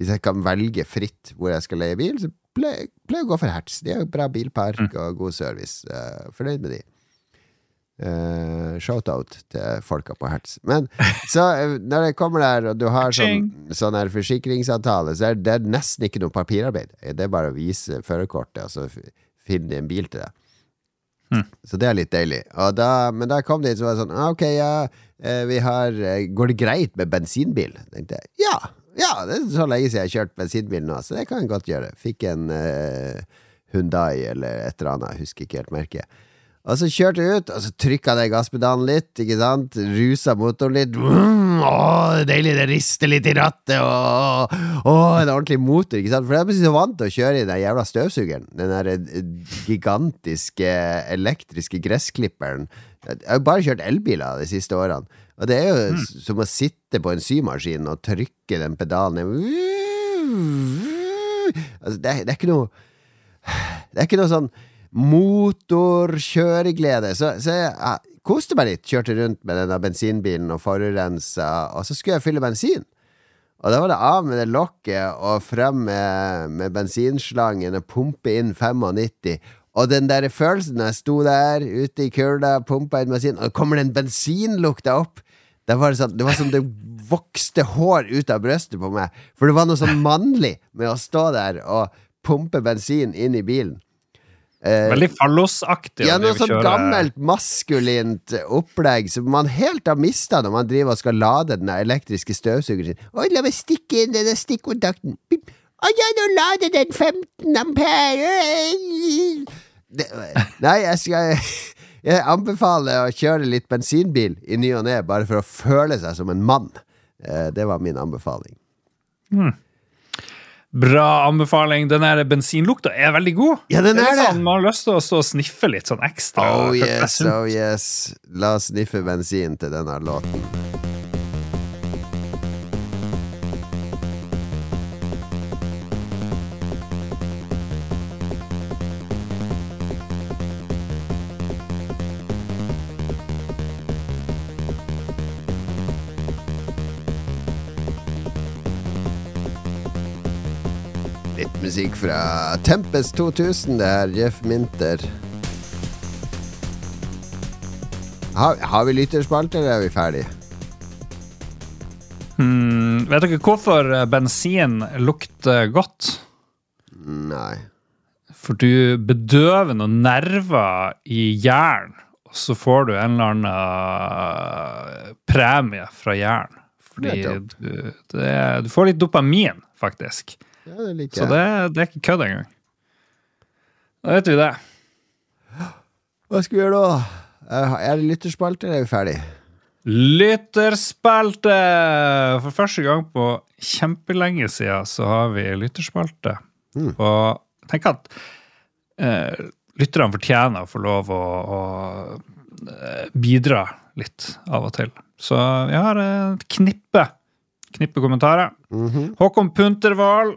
Hvis jeg kan velge fritt hvor jeg skal leie bil, så pleier jeg å gå for Hertz. De har jo bra bilpark Mm. og god service. Uh, fornøyd med de. Uh, Shout-out til folka på Hertz. Men så eh, når jeg kommer der, og du har sånn, sånn her forsikringsavtale, så er det nesten ikke noe papirarbeid. Det er bare å vise førerkortet, og så finner de en bil til deg. Hm. Så det er litt deilig. Da, men da kom det inn som var sånn ah, Ok, ja, eh, vi har eh, Går det greit med bensinbil? Tenkte jeg. Ja! Ja, det er så lenge siden jeg har kjørt bensinbil nå, så det kan jeg godt gjøre. Fikk en uh, Hyundai eller et eller annet, jeg husker ikke helt merket. Og så kjørte jeg ut, og så trykka jeg gasspedalen litt, ikke sant? Rusa motoren litt. Mm, å, det er deilig, det rister litt i rattet, og å, en ordentlig motor, ikke sant? For jeg er så vant til å kjøre i den jævla støvsugeren. Den der eh, gigantiske elektriske gressklipperen. Jeg har jo bare kjørt elbiler de siste årene. Og det er jo mm. som å sitte på en symaskin og trykke den pedalen ned. Altså, det, det er ikke noe Det er ikke noe sånn motorkjøreglede. Så, så jeg koste meg litt. Kjørte rundt med denne bensinbilen og forurensa, og så skulle jeg fylle bensin. Og da var det av med det lokket og frem med, med bensinslangen og pumpe inn 95. Og den der følelsen når jeg sto der ute i kulda, pumpa inn bensin, og kommer den bensinlukta opp Det var sånn, det var som det vokste hår ut av brøstet på meg. For det var noe sånn mannlig med å stå der og pumpe bensin inn i bilen. Eh, veldig fallosaktig. ja, noe sånn gammelt, maskulint opplegg som man helt har mista når man driver og skal lade den elektriske støvsugeren sin. Oi, la meg stikke inn denne stikkontakten. Å ja, nå lader den 15 ampere. Det, nei, jeg skal Jeg anbefaler å kjøre litt bensinbil i ny og ne, bare for å føle seg som en mann. Eh, Det var min anbefaling. Bra anbefaling. Den der bensinlukta er veldig god. Ja, den er det! sånn, Man har lyst til å stå og sniffe litt sånn ekstra. Oh yes, oh yes. La oss sniffe bensin til denne låten. Musikk fra Tempest 2000, det er Jeff Minter. Har, har vi lytterspalte, eller er vi ferdige? Hmm, vet dere hvorfor eh, bensin lukter godt? Nei. For du bedøver noen nerver i jern, og så får du en eller annen premie fra jern. Fordi du, det, du får litt dopamin, faktisk. Ja, det liker Så det, det er ikke kødd engang. Da vet vi det. Hva skal vi gjøre da? Er det lytterspalte, eller er vi ferdig? Lytterspalte! For første gang på kjempelenge siden så har vi lytterspalte. Mm. Og jeg tenker at eh, lytterne fortjener å få lov å, å eh, bidra litt av og til. Så vi har et knippe, knippe kommentarer. Mhm. Håkon Puntervold,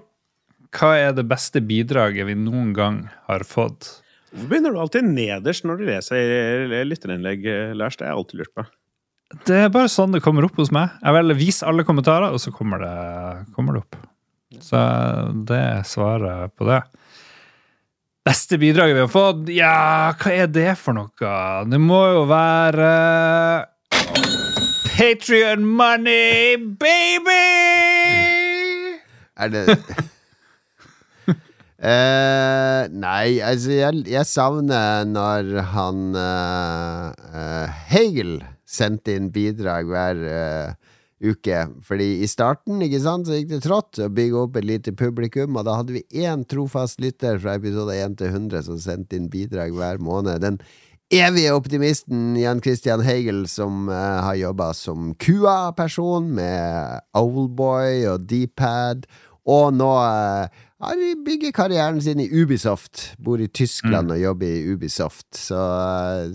hva er det beste bidraget vi noen gang har fått? Hvorfor begynner du alltid nederst når du leser lytterinnlegg, Lars? Det har jeg alltid lurt på. Det er bare sånn det kommer opp hos meg. Jeg velger vis alle kommentarer, og så kommer det, kommer det opp. Så det er svaret på det. Beste bidraget vi har fått? Ja, hva er det for noe? Det må jo være Patrion money, baby! Er det Eh, nei, altså jeg, jeg savner når han uh, uh, Hegel sendte inn bidrag hver uke. Fordi i starten ikke sant, så gikk det trått å bygge opp et lite publikum, og da hadde vi én trofast lytter fra episode 1 til 100 som sendte inn bidrag hver måned. Den evige optimisten Jan Christian Hegel, som har jobba som QA-person med Owlboy og Dpad, og nå har bygger karrieren sin i Ubisoft. Bor i Tyskland og jobber i Ubisoft. Så,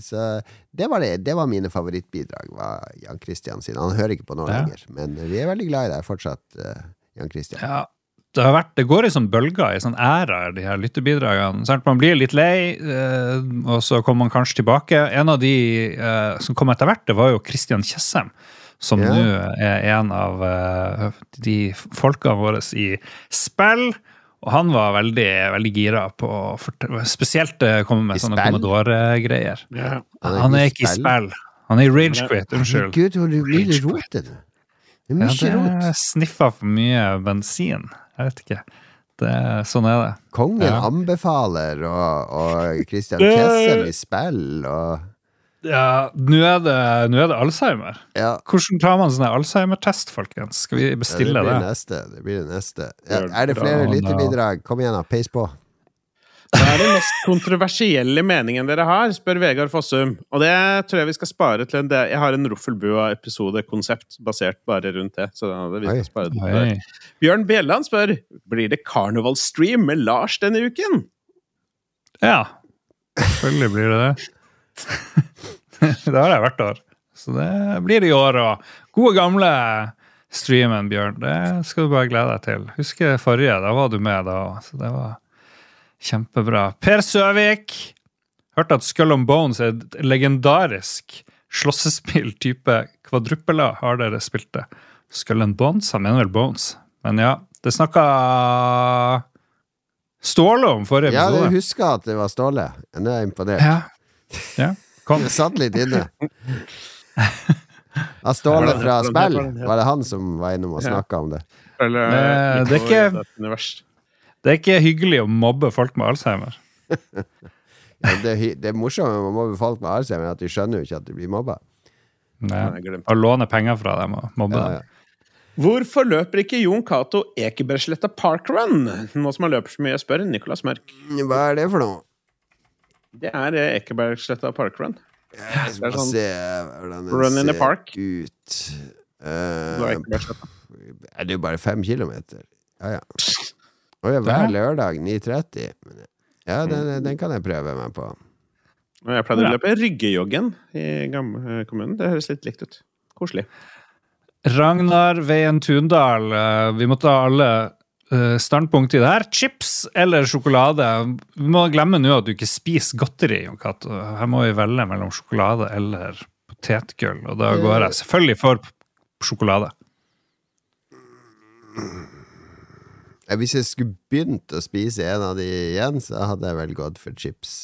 så det, var det, det var mine favorittbidrag, var Jan Christian sin. Han hører ikke på nå Ja. lenger, men vi er veldig glad i deg fortsatt, eh, Jan Christian. Ja, det, har vært, det går i sånn bølger, i sånn æra, de her lyttebidragene. Man blir litt lei, eh, og så kommer man kanskje tilbake. En av de eh, som kom etter hvert, det var jo Christian Tjessem. Som Ja. nå er en av eh, de folkene våre i spill. Og han var veldig, veldig gira på spesielt eh, komme med I sånne? Commodore-greier. Ja. Han er ikke i spill. Han er i Ragequit, unnskyld. Gud, du blir litt rot er det? Det er Ja, mye rot. det sniffa for mye bensin. Jeg vet ikke. Det, sånn er det. Kongen Ja. anbefaler, og, og Christian Det- i spill, og Ja, nå er det, nå er det Alzheimer. ja. Hvordan tar man sånn Alzheimer-test, folkens? Skal vi Ja, bestille det blir det? neste. Det blir det neste. Ja, er det flere lytterbidrag? Kom igjen, da. Peis på. Hva er den mest kontroversielle meningen dere har? spør Vegard Fossum. Og det tror jeg vi skal spare til en del. Jeg har en Roffelbua-episodekonsept basert bare rundt det. Så da, vi skal spare det til Bjørn Bjelland spør Blir det karnevalstream med Lars denne uken. Ja. Selvfølgelig blir det det. det har jeg hvert år. Så det blir det i år òg. Gode, gamle streamen, Bjørn. Det skal du bare glede deg til. Husker forrige. Da var du med da òg. Så det var kjempebra. Per Søvik. Hørte at Skull and Bones er et legendarisk slåssespill type kvadruppela. Har dere spilt det? Skull and Bones? Han mener vel Bones. Men ja, det snakka Ståle om forrige episode. Ja, jeg husker at det var Ståle. Nå er jeg imponert. Ja. ja. Kom. Det satt litt inne. Ja, Ståle fra spill, var det han som var innom og snakka om det? Eller, Eh, det er ikke- Det er ikke hyggelig å mobbe folk med Alzheimer. Ja, det, er hy- det er morsomt med å mobbe folk med Alzheimer, at de skjønner jo ikke at de blir mobba. Å låne penger fra dem og mobbe Ja, dem. ja. Hvorfor løper ikke Jon Cato Ekebergsletta parkrun? Nå som han løper så mye, spør Nicolas Mørk. Hva er det for noe? Det er eh, Ekebergsletta parkrun. Jeg skal sånn se hvordan run in the park. ut. Det Eh, Ekebergsletta. er det jo bare fem kilometer? Ja, ja. Og ja, hver lørdag 9.30. Ja, den, den kan jeg prøve meg på. Jeg pleide å løpe Ryggejoggen i gamle kommunen. Det høres litt likt ut. Koselig. Ragnar Veien Tundal, eh, vi måtte alle eh, standpunkt i det her. Chips eller sjokolade? Vi må glemme nå at du ikke spiser godteri. Her må vi velge mellom sjokolade eller potetgull, og da går jeg selvfølgelig for sjokolade. Eh, Hvis jeg skulle begynt å spise en av de igjen, så hadde jeg vel gått for chips.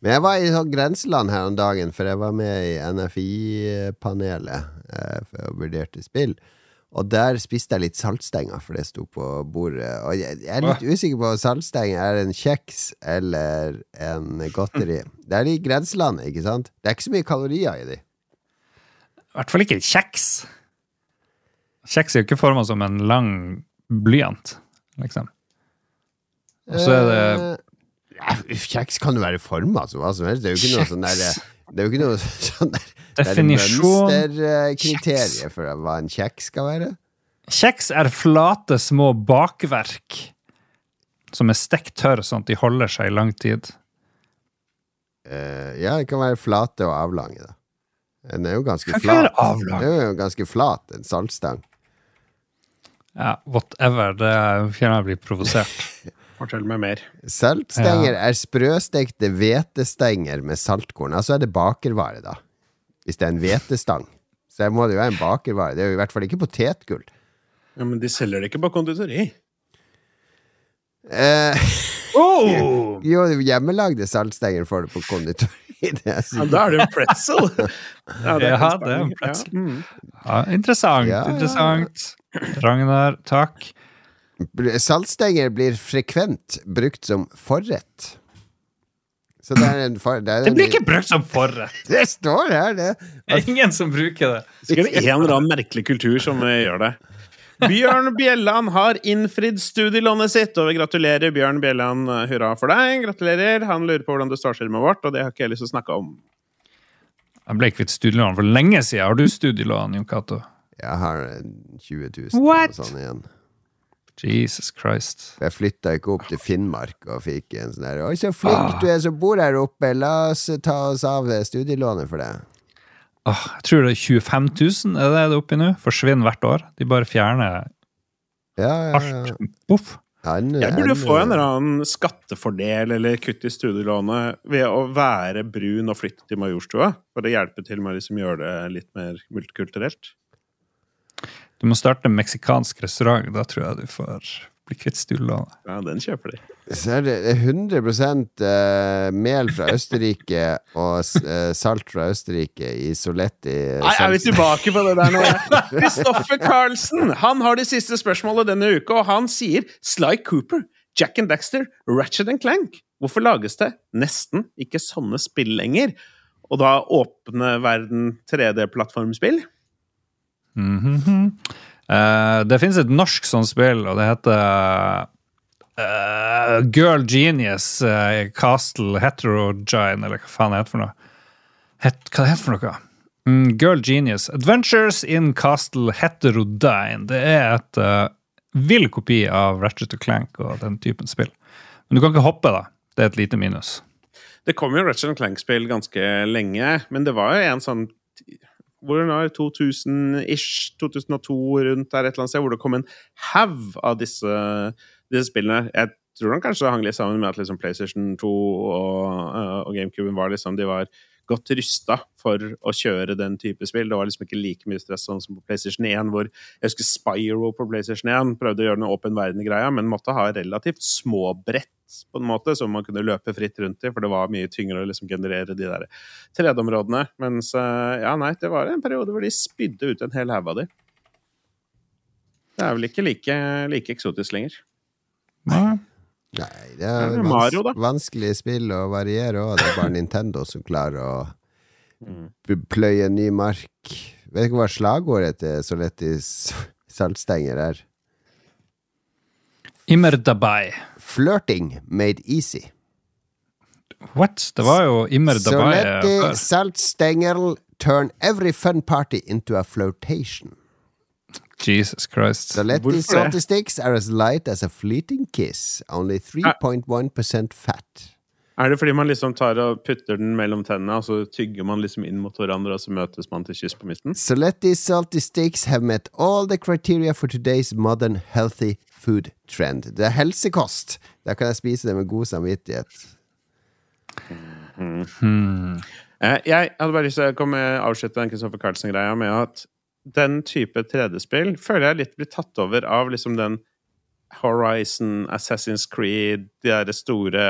Men jeg var i sånn grenseland her om dagen, for jeg var med i NFI-panelet og for å vurderte spill. Og der spiste jeg litt saltstenger, for det sto på bordet. Og jeg, jeg er litt usikker på om saltstenger er en kjeks eller en godteri. Det er i grenselandet, ikke sant? Det er ikke så mye kalorier i de. I hvert fall ikke kjeks. Kjeks er jo ikke forma som en lang blyant, liksom. Og så er det Ja, Kjeks kan jo være forma som hva som helst. Det er jo ikke noe sånn der Det er jo ikke noe sånn der Definisjon er mønsterkriteriet for hva en kjeks skal være. Kjeks er flate, små bakverk som er stekt tørr, sånn at de holder seg i lang tid. Uh, ja, det kan være flate og avlange, da. Den er jo ganske Kan flat. Den er jo ganske flat, en saltstang. Ja, whatever. Det kjenner jeg blir provosert. Fortell meg mer. Saltstenger er sprøstekte hvetestenger med saltkorn. Altså er det bakervare, da. Hvis det er en hvetestang. Så må det jo være en bakervare. Det er jo i hvert fall ikke potetgull. Ja, Men de selger det ikke på konditori. Eh, Oh! jo, hjemmelagde saltstenger får du på konditori. Er Ja, da er det jo pretzel! Ja, Ja, det er en pretzel. Ja, mm. Ja, interessant. Ja. Interessant. Ragnar, takk. Saltstenger blir frekvent brukt som forrett. Så det er en for, det, er Det en, blir ikke brukt som forrett. Det står her, det. Det er ingen som bruker det. Sikkert en eller annen merkelig kultur som eh, gjør det. Bjørn Bjelland har innfridd studielånet sitt, og vi gratulerer Bjørn Bjelland. Hurra for deg. Gratulerer. Han lurer på hvordan det står til med vårt, og det har ikke jeg lyst til å snakke om. Jeg ble kvitt studielån for lenge siden. Har du studielån, Jon Cato? Jeg har 20 000 What? og sånn igjen. Jesus Christ. Jeg flytta ikke opp til Finnmark og fikk en sånn der Oi, så flink du er som bor her oppe, la oss ta oss av det studielånet for deg'. Ah, jeg tror det er 25 000 er det det er oppi nå. Forsvinner hvert år. De bare fjerner Ja, ja, ja. alt. Poff. Jeg burde få en eller annen skattefordel eller kutt i studielånet ved å være brun og flytte til Majorstua, for å hjelpe til med å liksom gjøre det litt mer multikulturelt. Du må starte en meksikansk restaurant. Da tror jeg du får bli kvitt studielånet. Ja, den kjøper de. Så er det 100 eh, mel fra Østerrike og eh, salt fra Østerrike i Soletti. Nei, er vi tilbake på det der nå? Kristoffer Carlsen han har de siste spørsmålene denne uka, og han sier Sly Cooper, Jack and Daxter, Ratchet and Clank. Hvorfor lages det nesten ikke sånne spill lenger? Og da åpne verden 3D-plattformspill? Mhm. uh, det finnes et norsk sånt spill, og det heter uh, Girl Genius uh, Castle Heterogine, eller hva faen det heter for noe. Het, hva det heter for noe? Mm, Girl Genius. Adventures in Castle Heterodyne. Det er et uh, vill kopi av Ratchet Clank og den typen spill. Men du kan ikke hoppe, da. Det er et lite minus. Det kom jo Ratchet Clank-spill ganske lenge, men det var jo en sånn hvor det var 2000-ish, 2002 rundt der et eller annet sted, hvor det kom en haug av disse, disse spillene. Jeg tror den kanskje hang litt sammen med at liksom PlayStation 2 og, uh, og GameCube var liksom, de var godt rusta for å kjøre den type spill. Det var liksom ikke like mye stress sånn som på PlayStation 1, hvor jeg husker Spyro på PlayStation 1 prøvde å gjøre den åpen verden-greia, men måtte ha relativt små brett på en måte, som man kunne løpe fritt rundt i, for det var mye tyngre å liksom generere de der 3D-områdene. Mens eh, ja, nei, det var en periode hvor de spydde ut en hel haug av de. Det er vel ikke like, like eksotisk lenger. Nei, det er Det er vans Mario, vanskelig spill å variere òg. Det er bare Nintendo som klarer å Mm. pløye ny mark. Vet ikke hva slagordet til Solettis saltstenger er? Immer Flirting made easy. What? Det var jo Immer dabei let the salt stengel turn every fun party into a flirtation. Jesus Christ. So let the salty sticks are as light as a fleeting kiss. Only 3.1 fat. Er det fordi man liksom tar og putter den mellom tennene, og så tygger man liksom inn mot hverandre, og så møtes man til kyss på midten? So let the salty sticks have met all the criteria for today's modern healthy food trend. Det er helsekost. Da kan jeg spise det med god samvittighet. Hmm. Eh, Jeg hadde bare lyst til å komme, avslutte den Christopher Carlsen-greia med at den type 3D-spill føler jeg litt blir tatt over av liksom den Horizon, Assassin's Creed, de derre store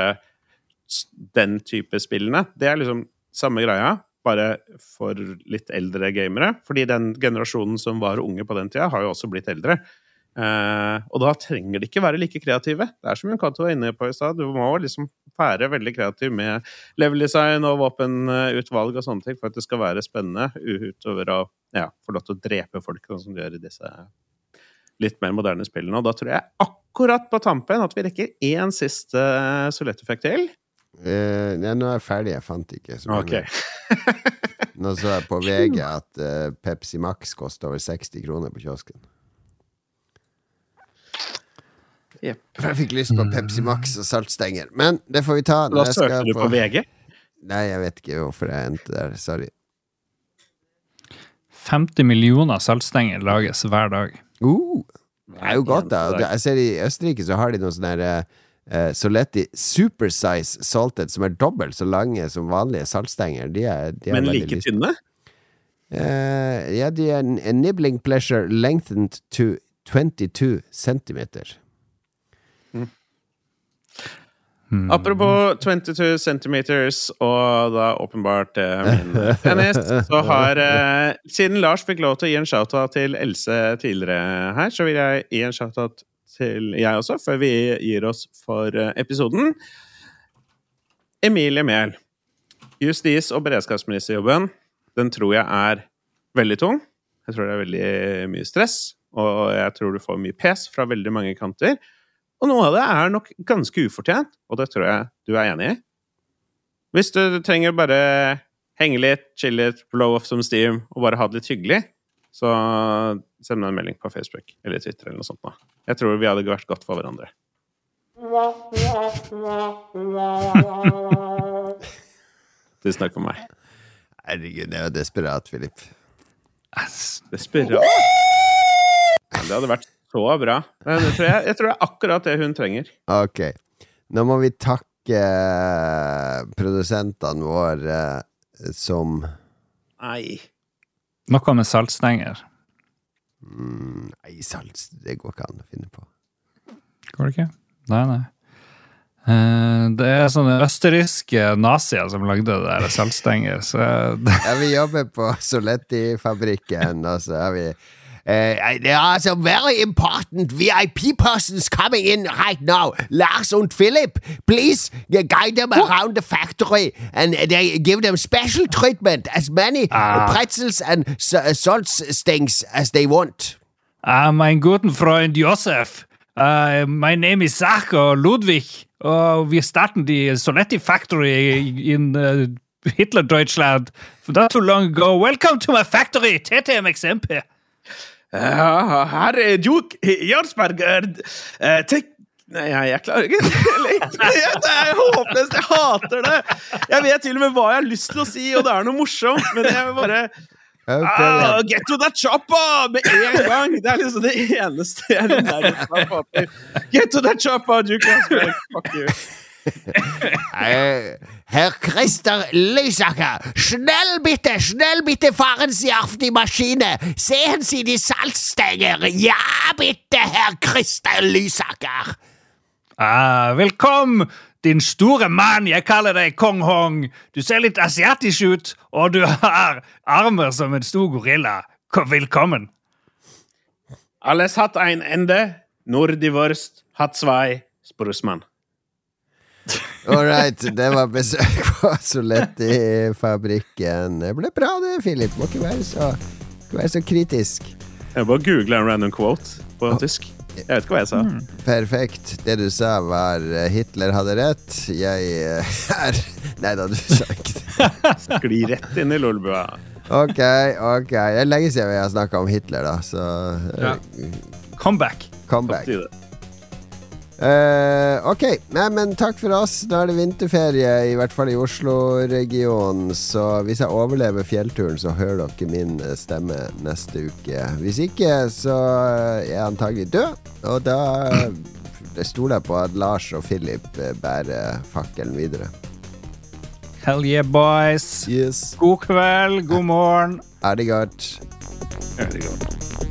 Den type spillene. Det er liksom samme greia. bare for litt eldre gamere. Fordi den generasjonen som var unge på den tida, har jo også blitt eldre. Eh, og da trenger de ikke være like kreative. Det er som Junkato var inne på i stad, du må liksom være veldig kreativ med level design og våpenutvalg og sånne ting for at det skal være spennende, utover å ja, få lov til å drepe folk, sånn som du gjør i disse litt mer moderne spillene. Og da tror jeg akkurat på tampen at vi rekker én siste soletteffekt til. Uh, ja, nå er jeg ferdig. Jeg fant ikke så mange. Okay. nå så jeg på VG at uh, Pepsi Max koster over 60 kroner på kiosken. Yep. Jeg fikk lyst på Pepsi Max og saltstenger. Men det får vi ta. Da søkte du på, på VG? Nei, jeg vet ikke hvorfor jeg endte der. Sorry. 50 millioner saltstenger lages hver dag. Uh, det er jo godt, da. Jeg ser I Østerrike så har de noen sånne uh, uh, Soletti supersize salted, som er dobbelt så lange som vanlige saltstenger. De er, de er Men like tynne? Uh, ja, de er nibbling pleasure lengthened to 22 centimeter. Mm. Apropos 22 centimeters, og da åpenbart eh, min penis, så har eh, Siden Lars fikk lov til å gi en shoutout til Else tidligere her, så vil jeg gi en shoutout til jeg også, før vi gir oss for eh, episoden. Emilie Mehl. Justis- og beredskapsministerjobben, den tror jeg er veldig tung. Jeg tror det er veldig mye stress, og jeg tror du får mye pes fra veldig mange kanter. Og noe av det er nok ganske ufortjent, og det tror jeg du er enig i. Hvis du trenger bare henge litt, chille litt, blow off some steam og bare ha det litt hyggelig, så send meg en melding på Facebook eller Twitter eller noe sånt. Da. Jeg tror vi hadde vært godt for hverandre. Tusen takk for meg. Herregud, det er jo desperat, Philip. Desperat? Ja, det hadde vært så bra. Men jeg tror, jeg, jeg tror det er akkurat det hun trenger. Ok. Nå må vi takke eh, produsentene våre eh, som Nei. Noe med saltstenger. mm, Nei, salt Det går ikke an å finne på. Går det ikke? Nei, nei. Eh, det er sånne østerrikske nazier som lagde det der saltstenger, så Ja, vi jobber på Soletti-fabrikken, og så har vi Uh, there are some very important VIP persons coming in right now. Lars and Philip, please guide them around the factory and they give them special treatment, as many Ah. pretzels and salt stings as they want. Ah, mein guten Freund Josef. Uh, my name is Sacher Ludwig. Uh, wir starten die Soletti Factory in uh, Hitler-Deutschland not too long ago. Welcome to my factory, TTMXMP. Ja, her er Duke Jarlsberger. Eh, tek Nei, jeg, klarer ikke Det er håpløst! Jeg hater det! Jeg vet til og med hva jeg har lyst til å si, og det er noe morsomt, men jeg vil bare Okay, ah, Get to that chopper! Med en gang! Det er liksom det eneste jeg er til. Get to that chopper, Duke Jarlsberg! Fuck you. Äh, Herr Christer Lysaker, schnell bitte, schnell bitte fahren Sie auf die Maschine. Sehen Sie die Salzstänger. Ja, bitte, Herr Christer Lysaker. Ah, velkommen, din store mann. Jeg kaller deg Kong Hong. Du ser litt asiatisk ut, og du har armer som en stor gorilla. Kom, velkommen. Alles hat ein Ende, nur die Wurst hat zwei, Sprusmann. All right, det var besøk på Soletti-fabrikken. Det ble bra, det, Philip. Må ikke være så, ikke være så kritisk. Jeg bare googla en random quote på tysk. Jeg vet ikke hva jeg sa. Perfekt. Det du sa, var eh, Hitler hadde rett. Jeg eh, er Nei da, du sa ikke det. Skli rett inn i lolbua. Ok, ok. Det er lenge siden vi har snakka om Hitler, da, så eh, Ja. Comeback. comeback. Eh, ok, Nei, men takk for oss. Da er det vinterferie, i hvert fall i Oslo-regionen. Så hvis jeg overlever fjellturen, så hører dere min eh, stemme neste uke. Hvis ikke, så er jeg antagelig død. Og da eh, stoler jeg på at Lars og Philip eh, bærer fakkelen videre. Hell yeah, boys. Yes. God kveld, god morgen. Er det godt? Er det godt.